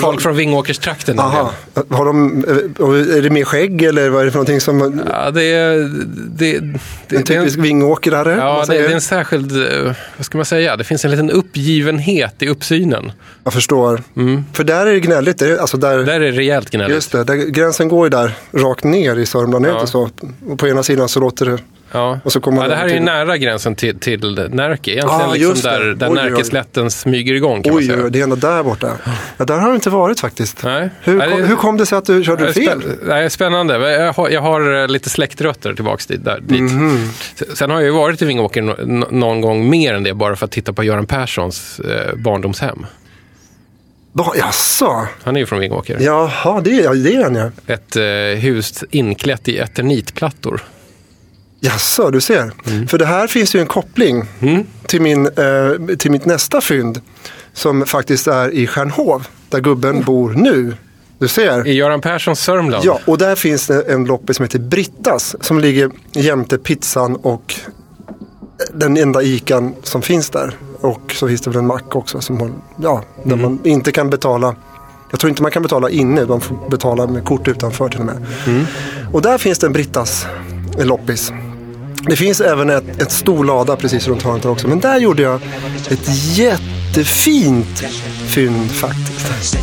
folk från Vingåkerstrakten. Har de, eh, är det mer skägg eller vad är det för någonting som... Ja, det är... Det, det, En typisk vingåkrare? ja, det, är en särskild... eh, Vad ska man säga? Det finns en liten uppgivenhet i uppsynen. Jag förstår. För där är det gnälligt. Det är, alltså där, Där är det rejält gnälligt. just det, gränsen går ju där rakt ner i Sörmland. Ja. så? Och på ena sidan så låter det... Ja. Och så kommer ja, det här är ju till- nära gränsen till, till Närke. Egentligen Ah, liksom där, där Oj, oj, oj. Närkeslätten smyger igång kan Oj, oj, det är ändå där borta. Ja, där har du inte varit faktiskt. Nej. Hur, Nej, kom, det- hur kom det sig att du körde fel? spä- Nej, spännande. Jag har, jag har eh, lite släktrötter tillbaks dit. Där, dit. Mhm. S- Sen har jag ju varit i Vingåker no- någon gång mer än det bara för att titta på Göran Perssons eh, barndomshem. Ba, jaså? Han är ju från Vingåker. Jaha, det, ja, det är han ja. Ett eh, hus inklätt i eternitplattor. Jaså, du ser. Mm. För det här finns ju en koppling till, min, eh, till mitt nästa fynd. Som faktiskt är i Stjärnhov, där gubben bor nu. Du ser. I Göran Perssons Sörmland. Ja, och där finns det en loppis som heter Brittas. Som ligger jämte pizzan och den enda ikan som finns där. Och så finns det väl en mack också som har, ja, där man inte kan betala. Jag tror inte man kan betala inne, man får betala med kort utanför till och med. Och där finns det en Brittas en loppis. Det finns även ett, ett stor lada precis runt hörnet där också. Men där gjorde jag ett jättefint fynd faktiskt.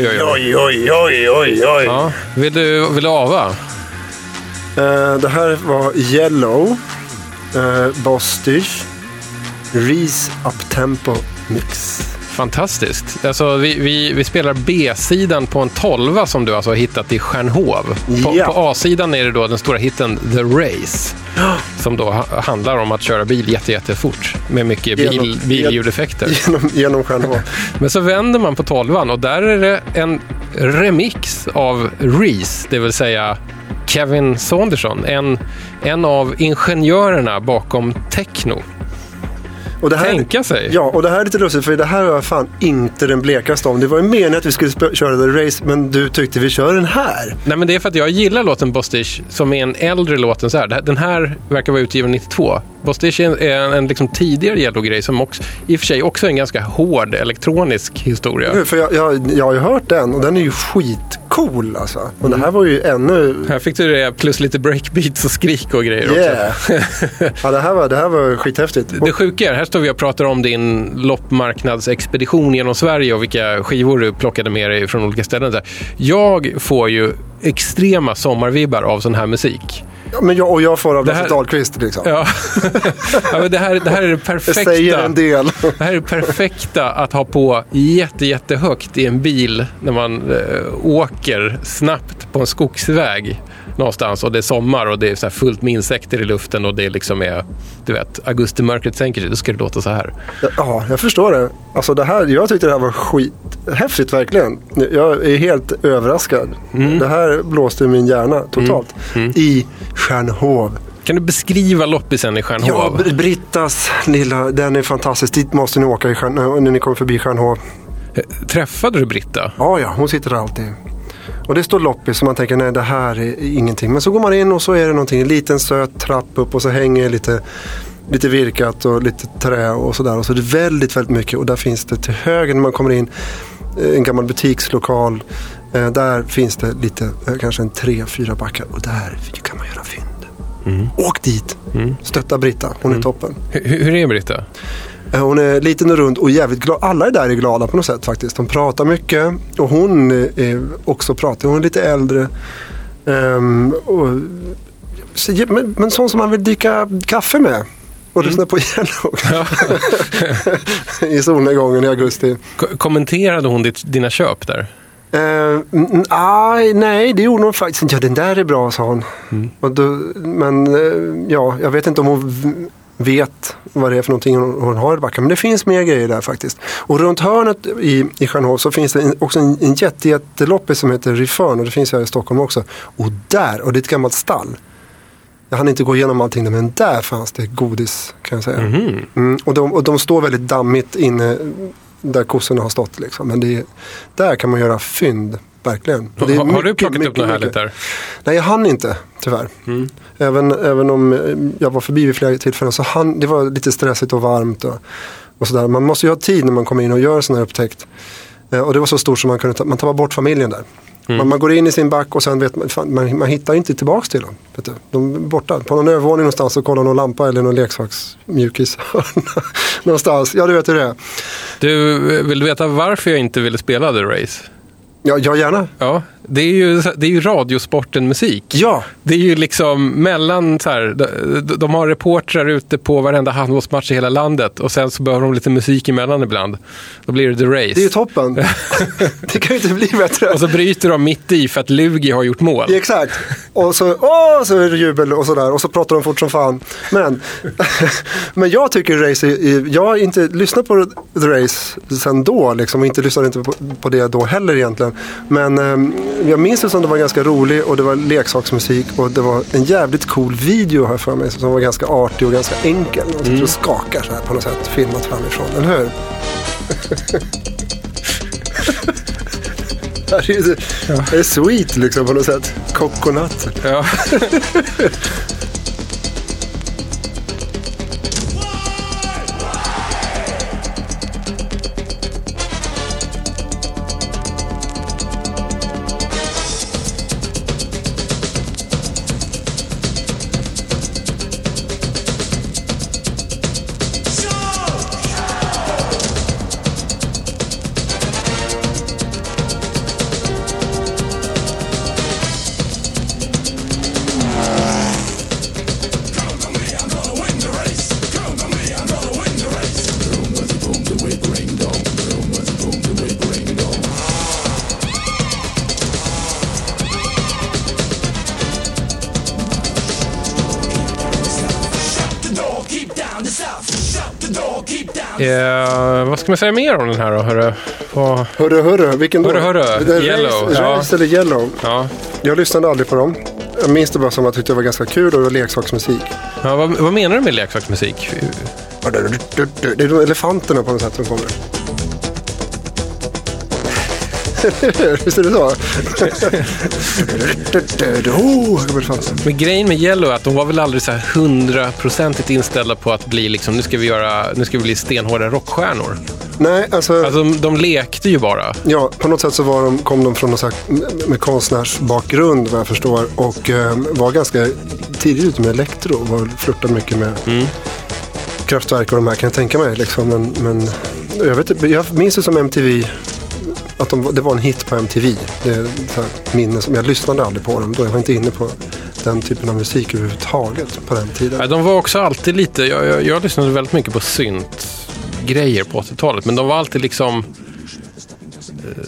Oj, oj, oj. Oj, oj, oj, oj. Ja. Vill, du, vill du ava? Eh, det här var Yellow, uh, Bostich, Reese Uptempo Mix. Fantastiskt. Alltså, vi, vi, vi spelar B-sidan på en tolva som du alltså har hittat i Stjärnhov. På, Ja. på A-sidan är det då den stora hitten The Race. Som då ha, handlar om att köra bil jätte, jättefort med mycket bil, Genom- billjudeffekter. Genom, genom Stjärnhov. Men så vänder man på tolvan och där är det en remix av Reese, det vill säga Kevin Saunderson, en, en av ingenjörerna bakom techno. Och det här, Tänka sig. Ja, och det här är lite lustigt för det här var jag fan inte den blekaste om. Det var ju meningen att vi skulle köra The Race men du tyckte vi kör den här. Nej, men det är för att jag gillar låten Bostish som är en äldre låt än så här. Den här verkar vara utgiven 92. Bostish är en, en, en liksom tidigare Yellow-grej som också, i och för sig också är en ganska hård elektronisk historia. För jag, jag, jag har ju hört den och den är ju skitcool alltså. Och det här var ju ännu... Här fick du det plus lite breakbeats och skrik och grejer också. Yeah. ja, det här var, det här var skithäftigt. Det sjuka är, här står vi och pratar om din loppmarknadsexpedition genom Sverige och vilka skivor du plockade med dig från olika ställen. Jag får ju extrema sommarvibbar av sån här musik. Ja, men jag, och jag får av Det Lasse Dahlqvist liksom. Ja. ja, men det, här, det här är det det perfekta. säger en del. Det här är det perfekta att ha på jätte, jättehögt i en bil när man eh, åker snabbt på en skogsväg någonstans och det är sommar och det är så fullt med insekter i luften och det liksom är, du vet, augustimörkret sänker sig. Då ska det låta så här. Ja, jag förstår det. Alltså det här, jag tyckte det här var skithäftigt verkligen. Jag är helt överraskad. Mm. Det här blåste min hjärna totalt. I Stjärnhov. Kan du beskriva loppisen i Ja, Stjärnhov? Br- Brittas lilla, den är fantastisk. Dit måste ni åka i Stjärn, när ni kommer förbi Stjärnhov. Träffade du Britta? Ja, ja, hon sitter där alltid. Och det står loppis så man tänker nej det här är ingenting. Men så går man in och så är det någonting. En liten söt trapp upp och så hänger lite, lite virkat och lite trä och sådär. Och så är det väldigt, väldigt mycket. Och där finns det till höger när man kommer in eh, en gammal butikslokal. Eh, där finns det lite, eh, kanske en tre, fyra backar. Och där kan man göra fynd. Åk dit! Stötta Britta, hon är toppen. Hur, hur är Britta? Eh, Hon är liten och rund och jävligt glad. Alla är där är glada på något sätt faktiskt. De pratar mycket och hon är också pratar. Hon är lite äldre. Ehm, och, men, men sån som man vill dricka kaffe med. Och lyssna på Yellow. I solnedgången i augusti. Ko- kommenterade hon ditt, dina köp där? Uh, nej, nej, det gjorde hon faktiskt inte. Ja, den där är bra, sa hon. Och då, men eh, ja, jag vet inte om hon vet vad det är för någonting hon, har i backen. Men det finns mer grejer där faktiskt. Och runt hörnet i, i Stjärnhov så finns det också en, en jätte, jätteloppis som heter Riförn. Och det finns här i Stockholm också. Och där, och det är ett gammalt stall. Jag hann inte gå igenom allting där, men där fanns det godis kan jag säga. Mm, och, de, och de står väldigt dammigt inne där kossorna har stått. Liksom. Men det, är- där kan man göra fynd, verkligen. Har, har du mycket, plockat upp mycket, något härligt mycket. där? Nej, jag hann inte tyvärr. Mm. Även, även om eh, jag var förbi vid flera tillfällen så hann, det var lite stressigt och varmt. Och, och sådär. Man måste ju ha tid när man kommer in och gör sån här upptäckt. Eh, Och det var så stort som man kunde ta, man tappar bort familjen där. Mm. Man, man går in i sin back och sen vet man, fan, man, man hittar inte tillbaks till dem. Vet du. De är borta. På någon övervåning någonstans och kollar någon lampa eller någon leksaksmjukis. någonstans. Ja, du vet hur det är. Du, vill du veta varför jag inte ville spela The Race? Ja, ja gärna. Ja, det är ju, det är ju radiosporten musik. Ja, Det är ju liksom mellan så här, de, de har reportrar ute på varenda handbollsmatch i hela landet och sen så behöver de lite musik emellan ibland. Då blir det The Race. det är ju toppen. det kan ju inte bli bättre. och så bryter de mitt i för att Lugi har gjort mål. Ja, Exakt. Och så, åh, så är det jubel och sådär. Och så pratar de fort som fan. Men, men jag tycker race är, jag har inte lyssnat på The Race sen då. Liksom, och inte lyssnade inte på, på det då heller egentligen. Men ehm, jag minns det som det var ganska rolig och det var leksaksmusik. Och det var en jävligt cool video här för mig. Som var ganska artig och ganska enkel. Och sitter och skakar så här på något sätt. Filmat framifrån, eller hur? Det här är ju det är sweet liksom på något sätt. Coconut. Ja. ska man säga mer om den här då? Hörru? Vad- Hörru, hörru, vilken då? Hörru, hörru. Yellow, Race, ja. Race eller Yellow. Ja. Jag lyssnade aldrig på dem. Jag minns det bara som att jag tyckte det var ganska kul och det var leksaksmusik. Ja, vad, vad menar du med leksaksmusik? Det är de elefanterna på något sätt som kommer. Visst är det så? Men grejen med Yellow är att de var väl aldrig så här hundraprocentigt inställda på att bli liksom, nu ska vi göra, nu ska vi bli stenhårda rockstjärnor. Nej, alltså, Alltså de, de lekte ju bara. ja, på något sätt så var de, kom de från någon slags med konstnärsbakgrund vad jag förstår. Och eh, var ganska tidigt ute med elektro. Var flörtade mycket med kraftverk och de här kan jag tänka mig. Liksom. Men, men jag, vet, inte, jag minns det som MTV. Att de, det var en hit på MTV. Det är så här minne som, jag lyssnade aldrig på dem då. Jag var inte inne på den typen av musik överhuvudtaget på den tiden. De var också alltid lite, jag, jag, jag lyssnade väldigt mycket på synt-grejer på 80-talet, men de var alltid liksom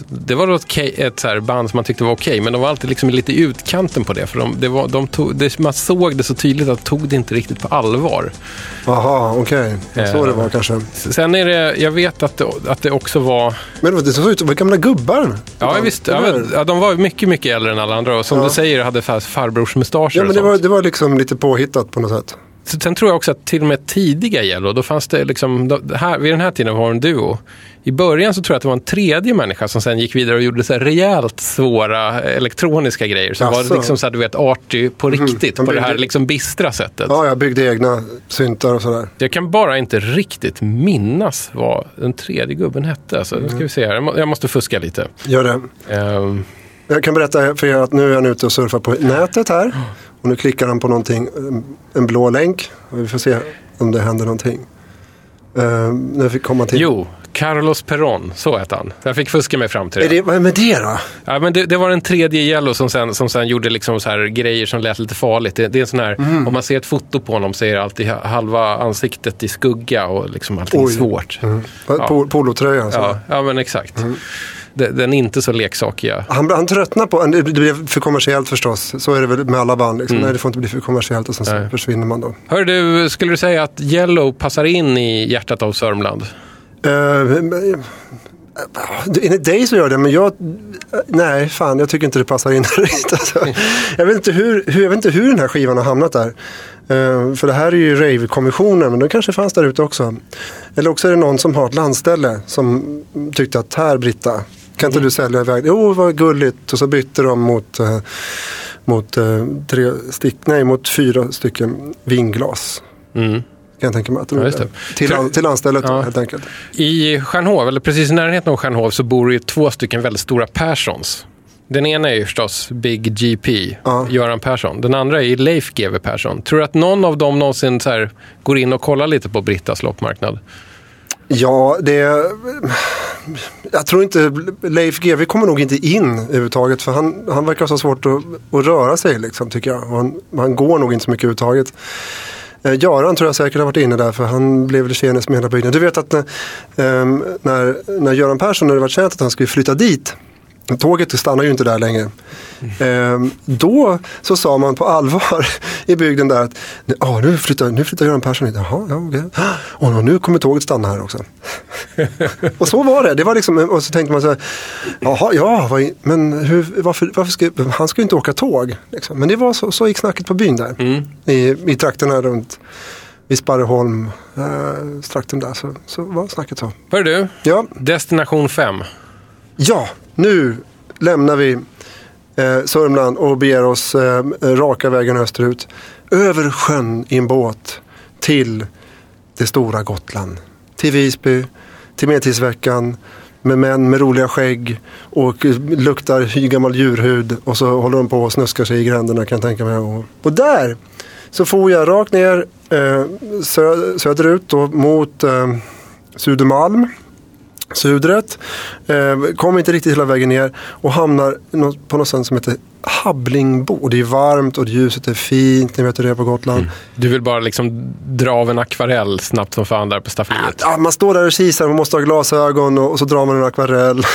det var ett, ett så band som man tyckte var okej, men de var alltid liksom lite i utkanten på det. För de, det var, de tog, det, man såg det så tydligt att de tog det inte riktigt på allvar. Jaha, okej. Så Eh. det var kanske. Sen är det, jag vet att det, att det också var, Men det såg ut som gamla gubbar. ja visst, ja, de var mycket, mycket äldre än alla andra och som Ja. du säger hade far- farbrormustascher Ja, men det var, det var liksom lite påhittat på något sätt. Så Sen tror jag också att till och med tidiga Yellow, då fanns det liksom, då, här, vid den här tiden var en duo. I början så tror jag att det var en tredje människa som sen gick vidare och gjorde så här rejält svåra elektroniska grejer. Som Jaså. var liksom så här, du vet, arty på riktigt, Han på det här liksom bistra sättet. Ja, jag byggde egna syntar och sådär. Jag kan bara inte riktigt minnas vad den tredje gubben hette. Så nu ska vi se här, jag må- jag måste fuska lite. Gör det. Ehm, Jag kan berätta för er att nu är han ute och surfar på nätet här. Och nu klickar han på någonting, en- en blå länk. Vi får se om det händer någonting. Uh, nu fick komma till. jo, Carlos Peron, så hette han. Jag fick fuska mig fram till det. Är det, vad är med det då? Ja, men det, det var den tredje Yellow som sen, som sen gjorde liksom så här grejer som lät lite farligt. Det, det är en sån här, Mm. om man ser ett foto på honom så är det alltid ha- halva ansiktet i skugga och liksom allting Oj. svårt. Ja. Po, polotröja. Ja, Ja. ja, men exakt. Mm. Den är inte så leksakiga. Han, han tröttnar på, det blev för kommersiellt förstås. Så är det väl med alla band. Liksom. Mm. Nej, det får inte bli för kommersiellt och sen så försvinner man då. Hör du, skulle du säga att Yellow passar in i hjärtat av Sörmland? Uh, enligt dig så gör det, men jag... Nej, fan, jag tycker inte det passar in riktigt. Alltså, jag, vet inte hur, hur, jag vet inte hur den här skivan har hamnat där. Eh, för det här är ju Rave-kommissionen, men den kanske fanns där ute också. Eller också är det någon som har ett landställe som tyckte att här, Britta, kan inte du sälja iväg? Jo, vad gulligt. Och så bytte de mot, eh, mot, eh, tre stick, nej, mot fyra stycken vinglas. Mm. Kan jag tänka mig att de Ja, det. Till, till anstället Ja. helt enkelt. I Stjärnhov, eller precis i närheten av Stjärnhov, så bor det ju två stycken väldigt stora Perssons. Den ena är ju förstås Big GP, Ja. Göran Persson. Den andra är Leif GW Persson. Tror du att någon av dem någonsin här går in och kollar lite på Brittas loppmarknad? Ja, det... Jag tror inte... Leif GW kommer nog inte in överhuvudtaget. För han, han verkar ha så svårt att, att röra sig liksom, tycker jag. Han, han går nog inte så mycket överhuvudtaget. Eh, Göran tror jag säkert har varit inne där för han blev väl tjenis med hela byggnaden. Du vet att när, när, när Göran Persson, när det var känt att han skulle flytta dit Tåget stannar ju inte där längre. Ehm, då så sa man på allvar i bygden där att ah, nu, flyttar, nu flyttar Göran Persson hit. Jaha, ja, okej. Och nu kommer tåget stanna här också. och så var det. det var liksom, och så tänkte man så här, jaha, ja, vad, men hur, varför, varför ska, han ska ju inte åka tåg. Liksom. Men det var så, så gick snacket på byn där. I, I trakterna runt vid Sparreholm, eh, trakten där, så, så var snacket så. Hör du, Ja, Destination 5. Ja, nu lämnar vi eh, Sörmland och beger oss eh, eh, raka vägen österut. Över sjön i en båt till det stora Gotland. Till Visby, till Medeltidsveckan med män med roliga skägg och luktar gammal djurhud och så håller de på och snuskar sig i gränderna kan jag tänka mig. Och, där så får jag rakt ner eh, söderut då, mot eh, Södermalm sudret. Eh, kom inte riktigt hela vägen ner och hamnar på något ställe som heter Habblingbo. Och Det är varmt och ljuset är fint, ni vet hur det är på Gotland. Du vill bara liksom dra av en akvarell snabbt som fan där på staffeliet. Ja, man står där och kisar, man måste ha glasögon och, och så drar man en akvarell.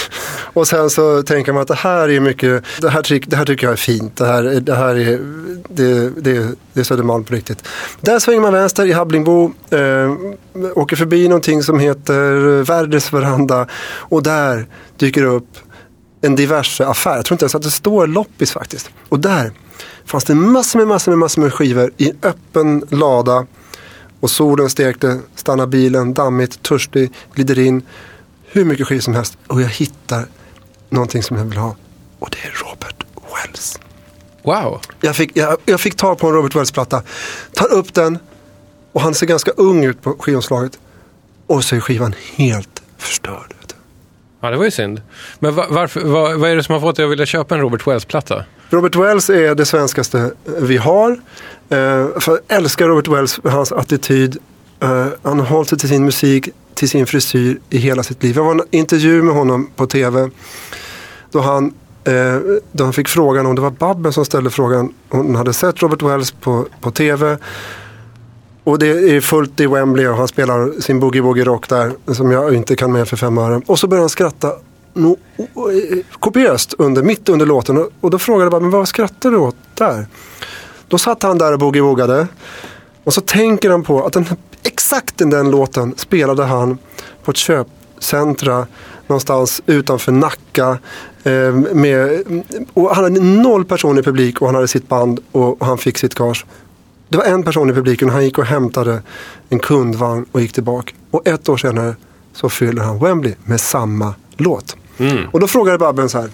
Och sen så tänker man att det här är mycket, det här, tyck, det här tycker jag är fint. Det här, är- det här är, det, det, det är Södermalm på riktigt. Där svänger man vänster i Habblingbo, eh, åker förbi någonting som heter Verdes veranda och där dyker det upp en diverse affär. Jag tror inte ens att det står loppis faktiskt. Och där fanns det massor med, massor med, massor med skivor i en öppen lada. Och solen stekte, stannar bilen, dammigt, törstig, glider in. Hur mycket skivor som helst. Och jag hittar någonting som jag vill ha. Och det är Robert Wells. Wow. Jag fick, jag, jag fick tag på en Robert Wells-platta. Tar upp den. Och han ser ganska ung ut på skivomslaget. Och så är skivan helt förstörd. Ja, det var ju synd. Men va, varför, va, vad är det som har fått dig att vilja köpa en Robert Wells-platta? Robert Wells är det svenskaste vi har. Eh, för jag älskar Robert Wells för hans attityd. Eh, han har hållit sig till sin musik, till sin frisyr i hela sitt liv. Jag var en intervju med honom på tv. Då han, eh, då han fick frågan om det var Babben som ställde frågan. Hon hade sett Robert Wells på, på tv. Och det är fullt i Wembley och han spelar sin boogie-woogie rock där. Som jag inte kan med för fem öre. Och så börjar han skratta no, kopiöst under, mitt under låten. Och, då frågade jag bara, men vad skrattar du åt där? Då satt han där och boogie-woogade. Och så tänker han på att den, exakt den, den låten spelade han på ett köpcentra någonstans utanför Nacka. Eh, med, och han hade noll personer i publik och han hade sitt band och han fick sitt gage. Det var en person i publiken han gick och hämtade en kundvagn och gick tillbaka. Och ett år senare så fyller han Wembley med samma låt. Och då frågade Babben så här.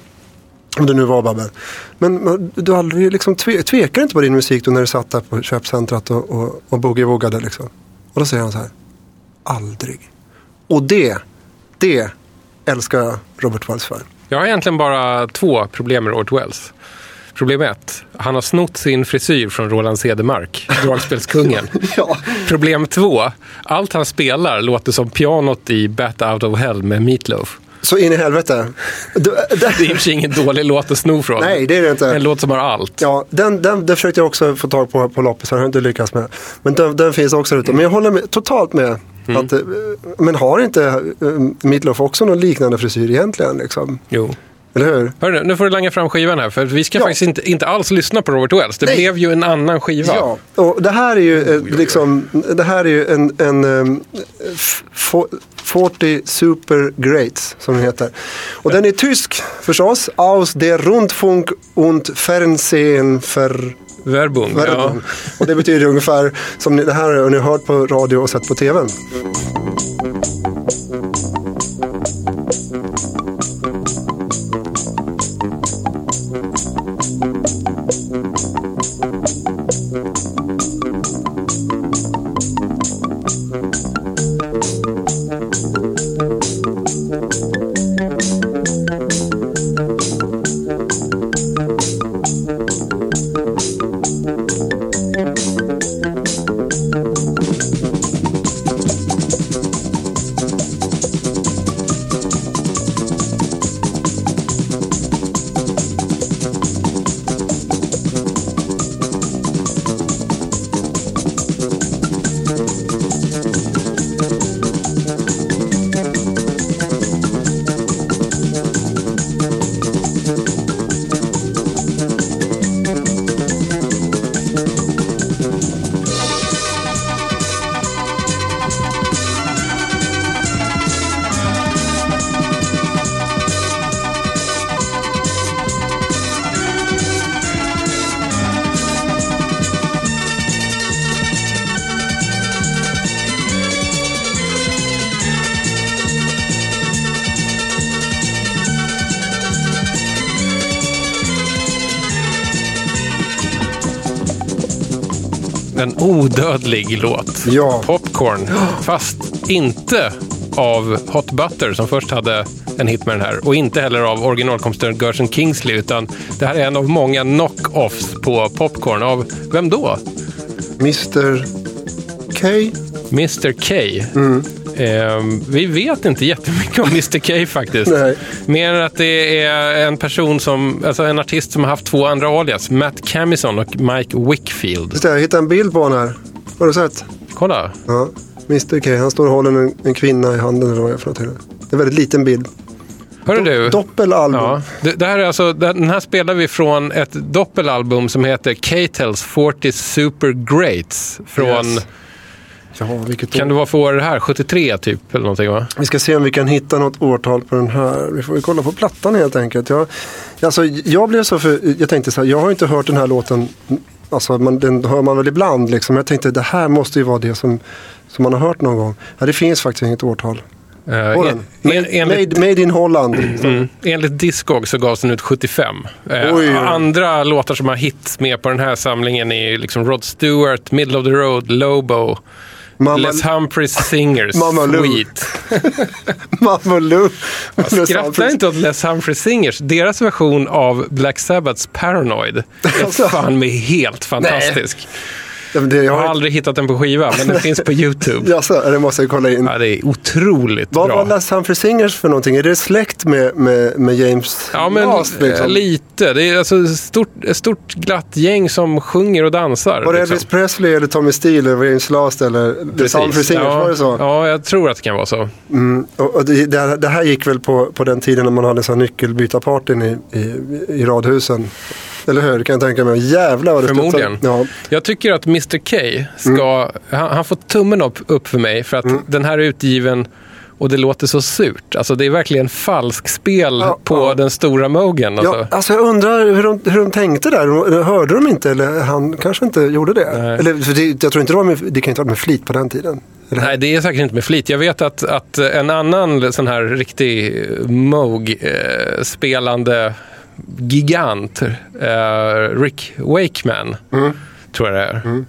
Om det nu var Babben. Men, du aldrig liksom tve, tvekar inte på din musik då när du satt där på köpcentrat och, och, och boogie-woogade liksom? Och då säger han så här. Aldrig. Och det, det älskar jag Robert Wells för. Jag har egentligen bara två problem med Robert Wells. Problem ett, han har snott sin frisyr från Roland Cedermark, dragspelskungen. Ja. Problem två, allt han spelar låter som pianot i Bat Out of Hell med Meatloaf. Så in i helvete. Det, är i och för sig ingen dålig låt att sno från. Nej, det är det inte. En låt som har allt. Ja, den, den, den försökte jag också få tag på på loppis, jag har inte lyckats med. Men den, den finns också ute. Men jag håller med, totalt med. Att, eh, men har inte äh, Meatloaf också någon liknande frisyr egentligen? Liksom? Jo. Eller hur? Hörru, nu får du langa fram skivan här, för vi ska Ja. faktiskt inte, inte alls lyssna på Robert Wells. Det Nej. blev ju en annan skiva. Ja, och det här är ju, eh, liksom, det här är ju en, en um, fo- 40 Super Greats som den heter. Och den är tysk förstås. Aus der Rundfunk und Fernsehen för Verbund. Ja. Werbung. Och det betyder ungefär som ni, det här har ni hört på radio och sett på tv. En odödlig låt. Ja. Popcorn. Fast inte av Hot Butter som först hade en hit med den här. Och inte heller av originalkompositören Gershon Kingsley. Utan det här är en av många knock-offs på Popcorn. Av vem då? Mr K. Mr K. Mm. Ehm, vi vet inte jättemycket om Mr K faktiskt. Nej. Mer än att det är en person som, alltså en artist som har haft två andra alias. Matt Camison och Mike Wickfield. Just det, jag hittade en bild på honom här. Har du sett? Kolla. Ja. Mr K, han står och håller en, en kvinna i handen eller vad det är för något. Det är en väldigt liten bild. Hörru du. Doppelalbum. Ja, det, det här är alltså, den här spelar vi från ett doppelalbum som heter K-Tels 40 Super Greats. Från, Yes. Ja, vilket kan det vara för år det här? 73 typ eller någonting va? Vi ska se om vi kan hitta något årtal på den här. Vi får kolla på plattan helt enkelt. Jag, alltså, jag blev så för, jag tänkte så här, jag har inte hört den här låten Alltså man, den hör man väl ibland liksom. Jag tänkte det här måste ju vara det som, som man har hört någon gång. Ja, det finns faktiskt inget årtal. Eh, På en, en, enligt, made, made in Holland. mm, enligt Discog så gavs den ut 75. Eh, Oj, oj. Andra låtar som har hits med på den här samlingen är liksom Rod Stewart, Middle of the Road, Lobo, Mamma, Les Humphreys Singers, Mamma. Sweet. Mamma Lou. Skratta inte åt Les Humphreys Singers. Deras version av Black Sabbaths Paranoid är Alltså. fan med helt fantastisk. Men det, jag Jag har har, aldrig hittat den på skiva, men den finns på YouTube. Jaså, det måste jag kolla in. Ja, det är otroligt Vad bra. var Les Humphrey Singers för någonting? Är det släkt med, med, med James Ja, men Last? Liksom? lite. Det är alltså ett stort, stort glatt gäng som sjunger och dansar. Var det liksom. Elvis Presley eller Tommy Steele eller James Last eller Precis. Humphrey Singers? ja, Var det så? Ja, jag tror att det kan vara så. Mm. Och, och det, det, här- det här gick väl på, på den tiden när man hade så nyckelbytarpartyn i, i, i radhusen. Eller hur? Kan jag tänka mig. Jävlar vad det Förmodligen. Ja. Jag tycker att Mr K ska... Han, han får tummen upp, upp för mig för att den här är utgiven och det låter så surt. Alltså det är verkligen falskspel Ja, på ja. den stora Mogen. Alltså. Ja, alltså jag undrar hur de, hur de tänkte där. Hörde de inte eller han kanske inte gjorde det? Nej. Eller, för det jag tror inte det var med, det kan inte vara med flit på den tiden. Eller? Nej, det är säkert inte med flit. Jag vet att, att en annan sån här riktig Moog-spelande gigant, eh, Rick Wakeman, tror jag det är,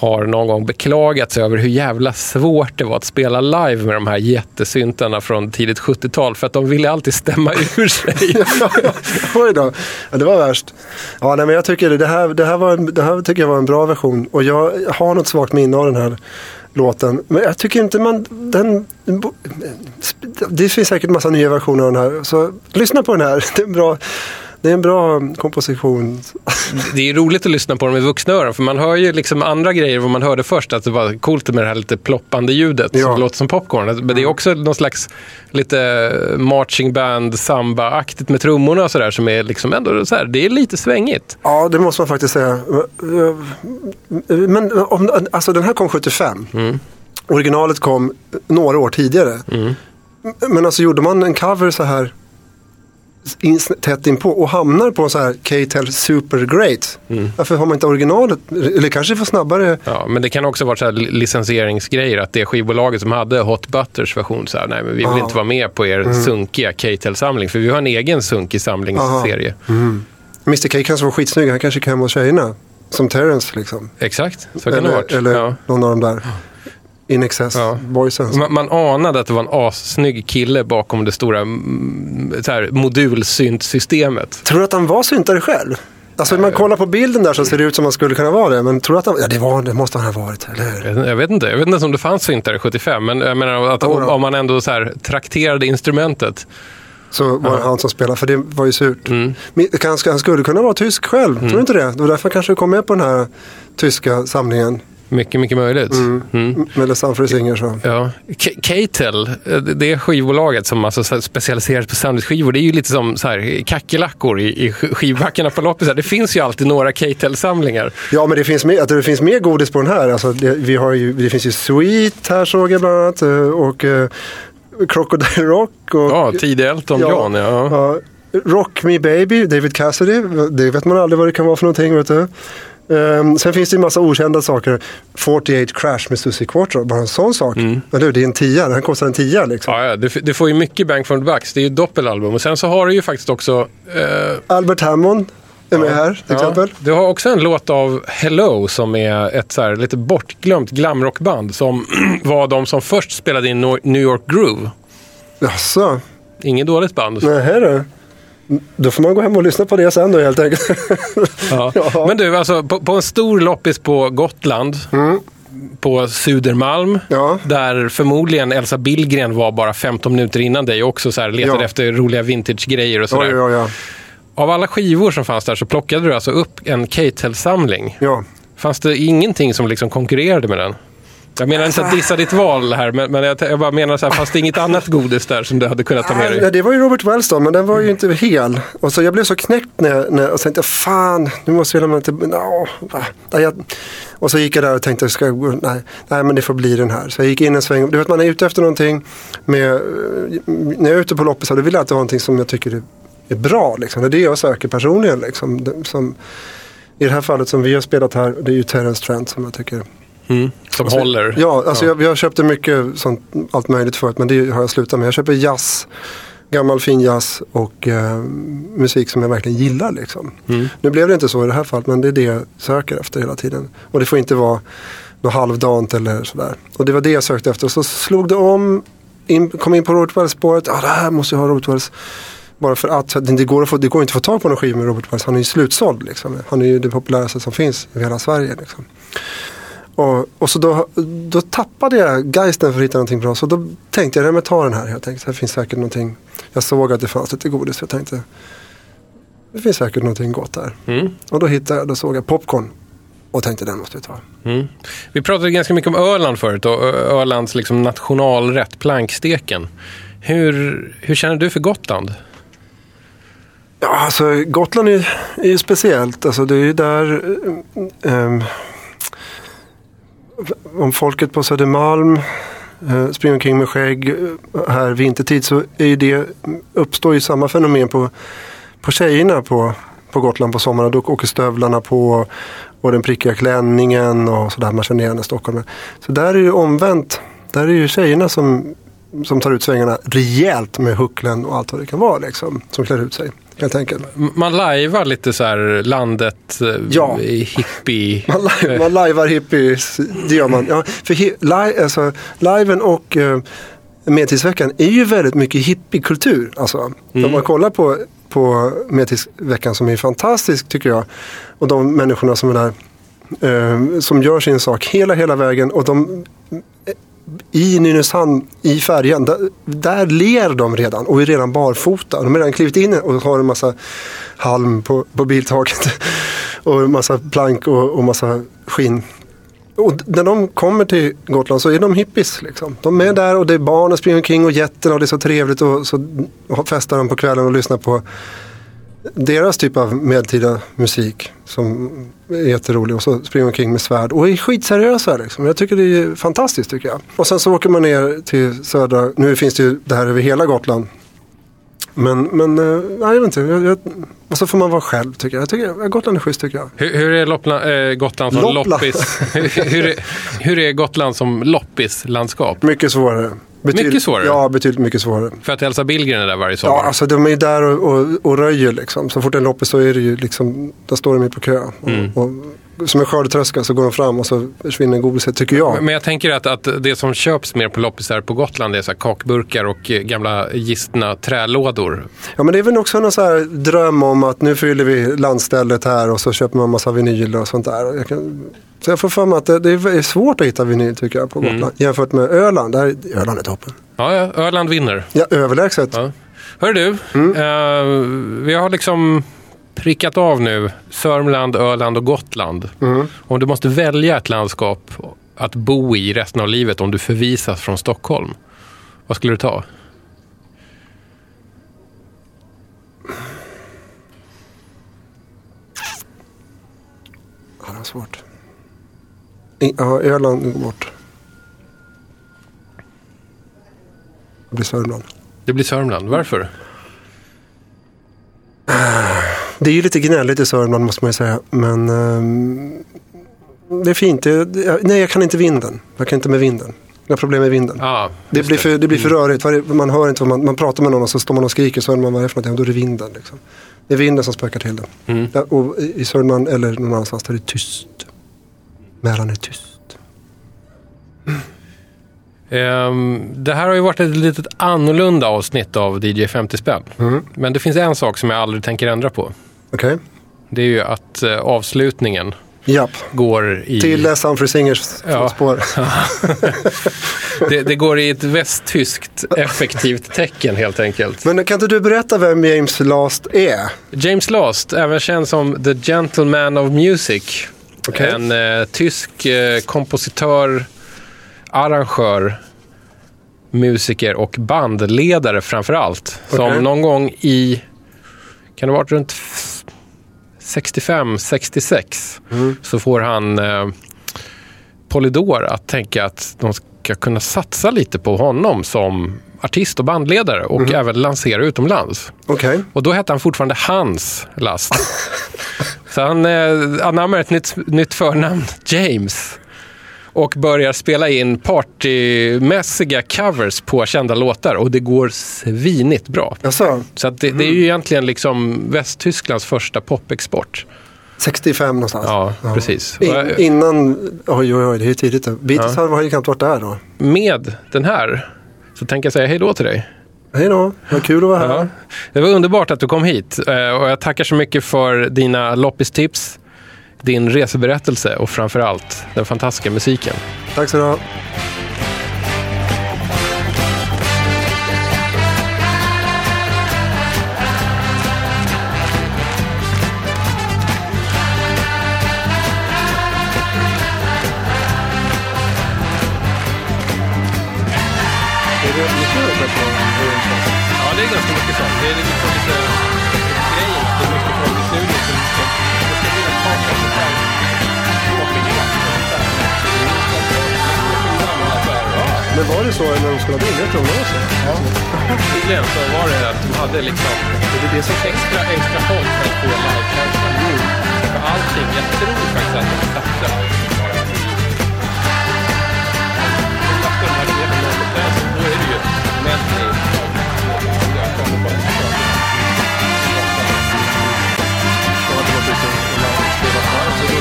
har någon gång beklagat sig över hur jävla svårt det var att spela live med de här jättesyntarna från tidigt 70-tal för att de ville alltid stämma ur sig. Oj då. Ja, det var värst. Ja, nej, men jag tycker det, det, här, det, här var en, det här tycker jag var en bra version. Och jag har något svagt minne av den här låten. Men jag tycker inte man... Den, det finns säkert massa nya versioner av den här. Så lyssna på den här. Det är en bra, det är en bra komposition. Det är roligt att lyssna på dem i vuxna öron för man hör ju liksom andra grejer vad man hörde först. Att det var coolt med det här lite ploppande ljudet Ja. som låter som popcorn. Men det är också någon slags lite marching band samba-aktigt med trummorna och sådär som är liksom ändå så här, det är lite svängigt. Ja, det måste man faktiskt säga. Men om, alltså den här kom 75. Originalet kom några år tidigare. Men alltså gjorde man en cover så här in, tätt inpå och hamnar på en så här K-Tel Super Great. Varför har man inte originalet? Eller kanske får snabbare. Ja, men det kan också vara så här licensieringsgrejer. Att det skivbolaget som hade Hot Butters version så här, nej men vi vill Ja. inte vara med på er sunkiga K-Tel-samling. För vi har en egen sunkig samlingsserie. Mr K kanske var skitsnygg. Han kanske kan hos tjejerna. Som Terrence liksom. Exakt, så kan det ha Eller, varit. eller Ja. någon av de där. In excess Ja. boysen. Man, man anade att det var en assnygg kille bakom det stora mm, modulsyntsystemet. Tror du att han var syntare själv? Alltså när man kollar på bilden där så ser det ut som man skulle kunna vara det. Men tror du att han, ja det, var, det måste han ha varit, eller hur? Jag, vet inte, jag vet inte ens om det fanns syntare 75, men jag menar att om, om man ändå så här, trakterade instrumentet. Så var det han som spelade, för det var ju surt. Mm. Men Han, han skulle kunna vara tysk själv, tror du inte det? Det var därför han kanske kom med på den här tyska samlingen. Mycket, mycket möjligt. Mm. Med Les Humphrey Singers. och- Ja. K- K-Tel, eh, det skivbolaget som alltså specialiserar sig på sandwichskivor, det är ju lite som så här kackerlackor i, i sk- skivbackarna på loppisar. Det finns ju alltid några K-Tel-samlingar. Ja, men det finns, mer, att det finns mer godis på den här. Alltså, det, vi har ju, det finns ju Sweet här såg jag bland annat. eh, Och eh, Crocodile Rock. Och, Ja, tidig Elton John. Ja. Ja, Rock Me Baby, David Cassidy. Det vet man aldrig vad det kan vara för någonting. Vet du. Ehm, sen finns det ju massa okända saker. 48 Crash med Susie Quattro, bara en sån sak. Mm. Hur? Det är en tia, den kostar en tia liksom. Ja, ja, du, du får ju mycket bang for the bucks. Det är ju doppelalbum. Och sen så har du ju faktiskt också... Eh, Albert Hammond är med här till ja, exempel. du har också en låt av Hello som är ett så här lite bortglömt glamrockband som var de som först spelade in New York Groove. Jaså, Inget dåligt band. nähä du. Då får man gå hem och lyssna på det sen då helt enkelt. Ja. Ja. Men du, alltså på, på en stor loppis på Gotland, på Sudermalm, Ja. där förmodligen Elsa Billgren var bara 15 minuter innan dig och också så här letade efter roliga vintage-grejer och sådär. Av alla skivor som fanns där så plockade du alltså upp en K-Tel-samling. ja. Fanns det ingenting som liksom konkurrerade med den? Jag menar inte att dissa ditt val här, men, men jag, jag bara menar så här, fanns det inget annat godis där som du hade kunnat ta med dig? det var ju Robert Wells då, men den var ju inte hel. Och så jag blev så knäckt när jag, när, och så tänkte jag, fan, nu måste jag lämna till... No, jag, och så gick jag där och tänkte, ska jag, nej, nej, men det får bli den här. Så jag gick in en sväng. Du vet, man är ute efter någonting. Med, eh, när jag är ute på loppisar, då vill jag alltid ha någonting som jag tycker är, är bra. Liksom. Det är det jag söker personligen. Liksom. Som, I det här fallet som vi har spelat här, det är ju Terence Trent som jag tycker Mm. Som Alltså, håller. Ja, alltså Jag, jag köpte mycket sånt, allt möjligt förut men det har jag slutat med. Jag köper jazz, gammal fin jazz och eh, musik som jag verkligen gillar. Liksom. Mm. Nu blev det inte så i det här fallet men det är det jag söker efter hela tiden. Och det får inte vara något halvdant eller sådär. Och det var det jag sökte efter. Och så slog det om, in, kom in på Robert Wells-spåret. Ah, det här måste jag ha Robert Wells. Bara för att det går, att få, det går inte att få tag på någon skiva med Robert Wells. Han är ju slutsåld. Liksom. Han är ju det populäraste som finns i hela Sverige. Liksom. Och, och så då, då tappade jag geisten för att hitta någonting bra. Så då tänkte jag, men ta den här helt enkelt. Det finns säkert någonting. Jag såg att det fanns lite godis. Så jag tänkte, det finns säkert någonting gott där. Mm. Och då hittade jag, då såg jag popcorn. Och tänkte, den måste vi ta. Mm. Vi pratade ganska mycket om Öland förut och Ölands liksom nationalrätt, planksteken. Hur, hur känner du för Gotland? Ja, alltså Gotland är, ju speciellt. Alltså det är ju där ehm, om folket på Södermalm eh, springer omkring med skägg eh, här vintertid så är det, uppstår ju samma fenomen på, på tjejerna på, på Gotland på sommaren. Då åker stövlarna på och den prickiga klänningen och sådär man känner igen i Stockholm. Så där är det ju omvänt. Där är det ju tjejerna som, som tar ut svängarna rejält med hucklen och allt vad det kan vara liksom. Som klär ut sig helt enkelt. Man lajvar lite så här landet eh, Ja. hippie. Man, li- man lajvar hippies, det gör man. Ja, för hi, li, alltså, liven och eh, Medeltidsveckan är ju väldigt mycket hippiekultur. Alltså, Om man kollar på, på Medeltidsveckan som är fantastisk tycker jag. Och de människorna som är där. Eh, som gör sin sak hela, hela vägen. Och de i Nynäshamn, i färjan, där, där ler de redan och är redan barfota. De har redan klivit in och har en massa halm på, på biltaket. Och en massa plank och, och massa skinn. Och när de kommer till Gotland så är de hippies. Liksom. De är där och det är barn och springer omkring och jätterna och det är så trevligt. Och så festar de på kvällen och lyssnar på deras typ av medeltida musik som är jätterolig och så springer de omkring med svärd och är skitseriösa. Liksom. Jag tycker det är fantastiskt tycker jag. Och sen så åker man ner till södra, nu finns det ju det här över hela Gotland. Men, men eh, nej, jag vet inte, jag, jag, och så får man vara själv tycker jag. jag tycker, Gotland är schysst tycker jag. Hur, hur är Loppla, eh, Gotland som Loppla. loppis? hur, hur, är, hur är Gotland som loppislandskap? Mycket svårare. Mycket svårare? Ja, betydligt mycket svårare. För att Elsa Billgren är där varje sommar. Ja, alltså de är ju där och, och, och röjer liksom. Så fort är loppis så är det ju liksom, där står de ju på kö. Och, Mm. och, som en skördetröska så går de fram och så försvinner godiset tycker jag. Men jag tänker att, att det som köps mer på loppisar på Gotland är så kakburkar och eh, gamla gistna trälådor. Ja men det är väl också någon så dröm om att nu fyller vi landstället här och så köper man massa vinyl och sånt där. Jag kan, så jag får för mig att det, det är svårt att hitta vinyl tycker jag på Gotland. Jämfört med Öland. Där, Öland är toppen. Ja, ja, Öland vinner. Ja, överlägset. Ja. Hör du, eh, vi har liksom prickat av nu Sörmland, Öland och Gotland. Om du måste välja ett landskap att bo i resten av livet om du förvisas från Stockholm, vad skulle du ta? Ja, det var svårt. Ja, Öland går bort. Det blir Sörmland. Det blir Sörmland. Varför? Det är ju lite gnälligt i Sörmland måste man ju säga. Men ehm, det är fint. Det, nej, jag kan inte vinden. Jag kan inte med vinden. Jag har problem med vinden. Ja, det, blir för, det blir för rörigt. Varje- Man hör inte man, man pratar med någon och så står man och skriker så hör man vad det är för någonting. Då är det vinden. Liksom. Det är vinden som spökar till det. Mm. Ja, och i Sörmland eller någon annanstans där det är tyst. Mälaren är tyst. Ehm, det här har ju varit ett litet annorlunda avsnitt av DJ 50 spänn. Mm. Men det finns en sak som jag aldrig tänker ändra på. Okej. Det är ju att eh, avslutningen Japp. går i... Till Humphrey Singers Ja. spår. det, det går i ett västtyskt effektivt tecken helt enkelt. Men kan inte du berätta vem James Last är? James Last, även känd som The Gentleman of Music. Okej. En eh, tysk eh, kompositör, arrangör, musiker och bandledare framför allt. Som Okej. någon gång i, kan det ha varit runt 65-66, Mm. så får han eh, Polydor att tänka att de ska kunna satsa lite på honom som artist och bandledare och Mhm. även lansera utomlands. Okej. Och då hette han fortfarande Hans Last. Så han eh, anammar ett nytt, nytt förnamn, James. Och börjar spela in partymässiga covers på kända låtar. Och det går svinigt bra. Jaså? Så att det, det är ju egentligen liksom Västtysklands första popexport. 65 någonstans? Ja, precis. Och, In, innan, oj oj oj, det är ju tidigt. Beatles Ja. har ju knappt varit där då. med den här så tänker jag säga hej då till dig. Hej då, vad kul att vara här. Ja. Det var underbart att du kom hit eh, och jag tackar så mycket för dina loppistips, din reseberättelse och framförallt den fantastiska musiken. Tack så du ha. Det så när de skulle ha bilder? Jag tror det var så. Ja. Tydligen så var det att de hade liksom Det är det som extra, extra folk för att få livekänslan. För allting, jag tror faktiskt att de satte allting bara i... De satte de här grejerna någonstans, då är det ju medley av jag kommer på en sak.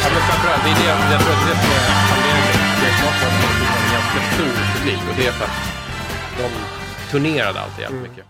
Ja, men framförallt, det är det, jag tror att det är publik. Och det är för att de turnerade alltid jävligt mycket.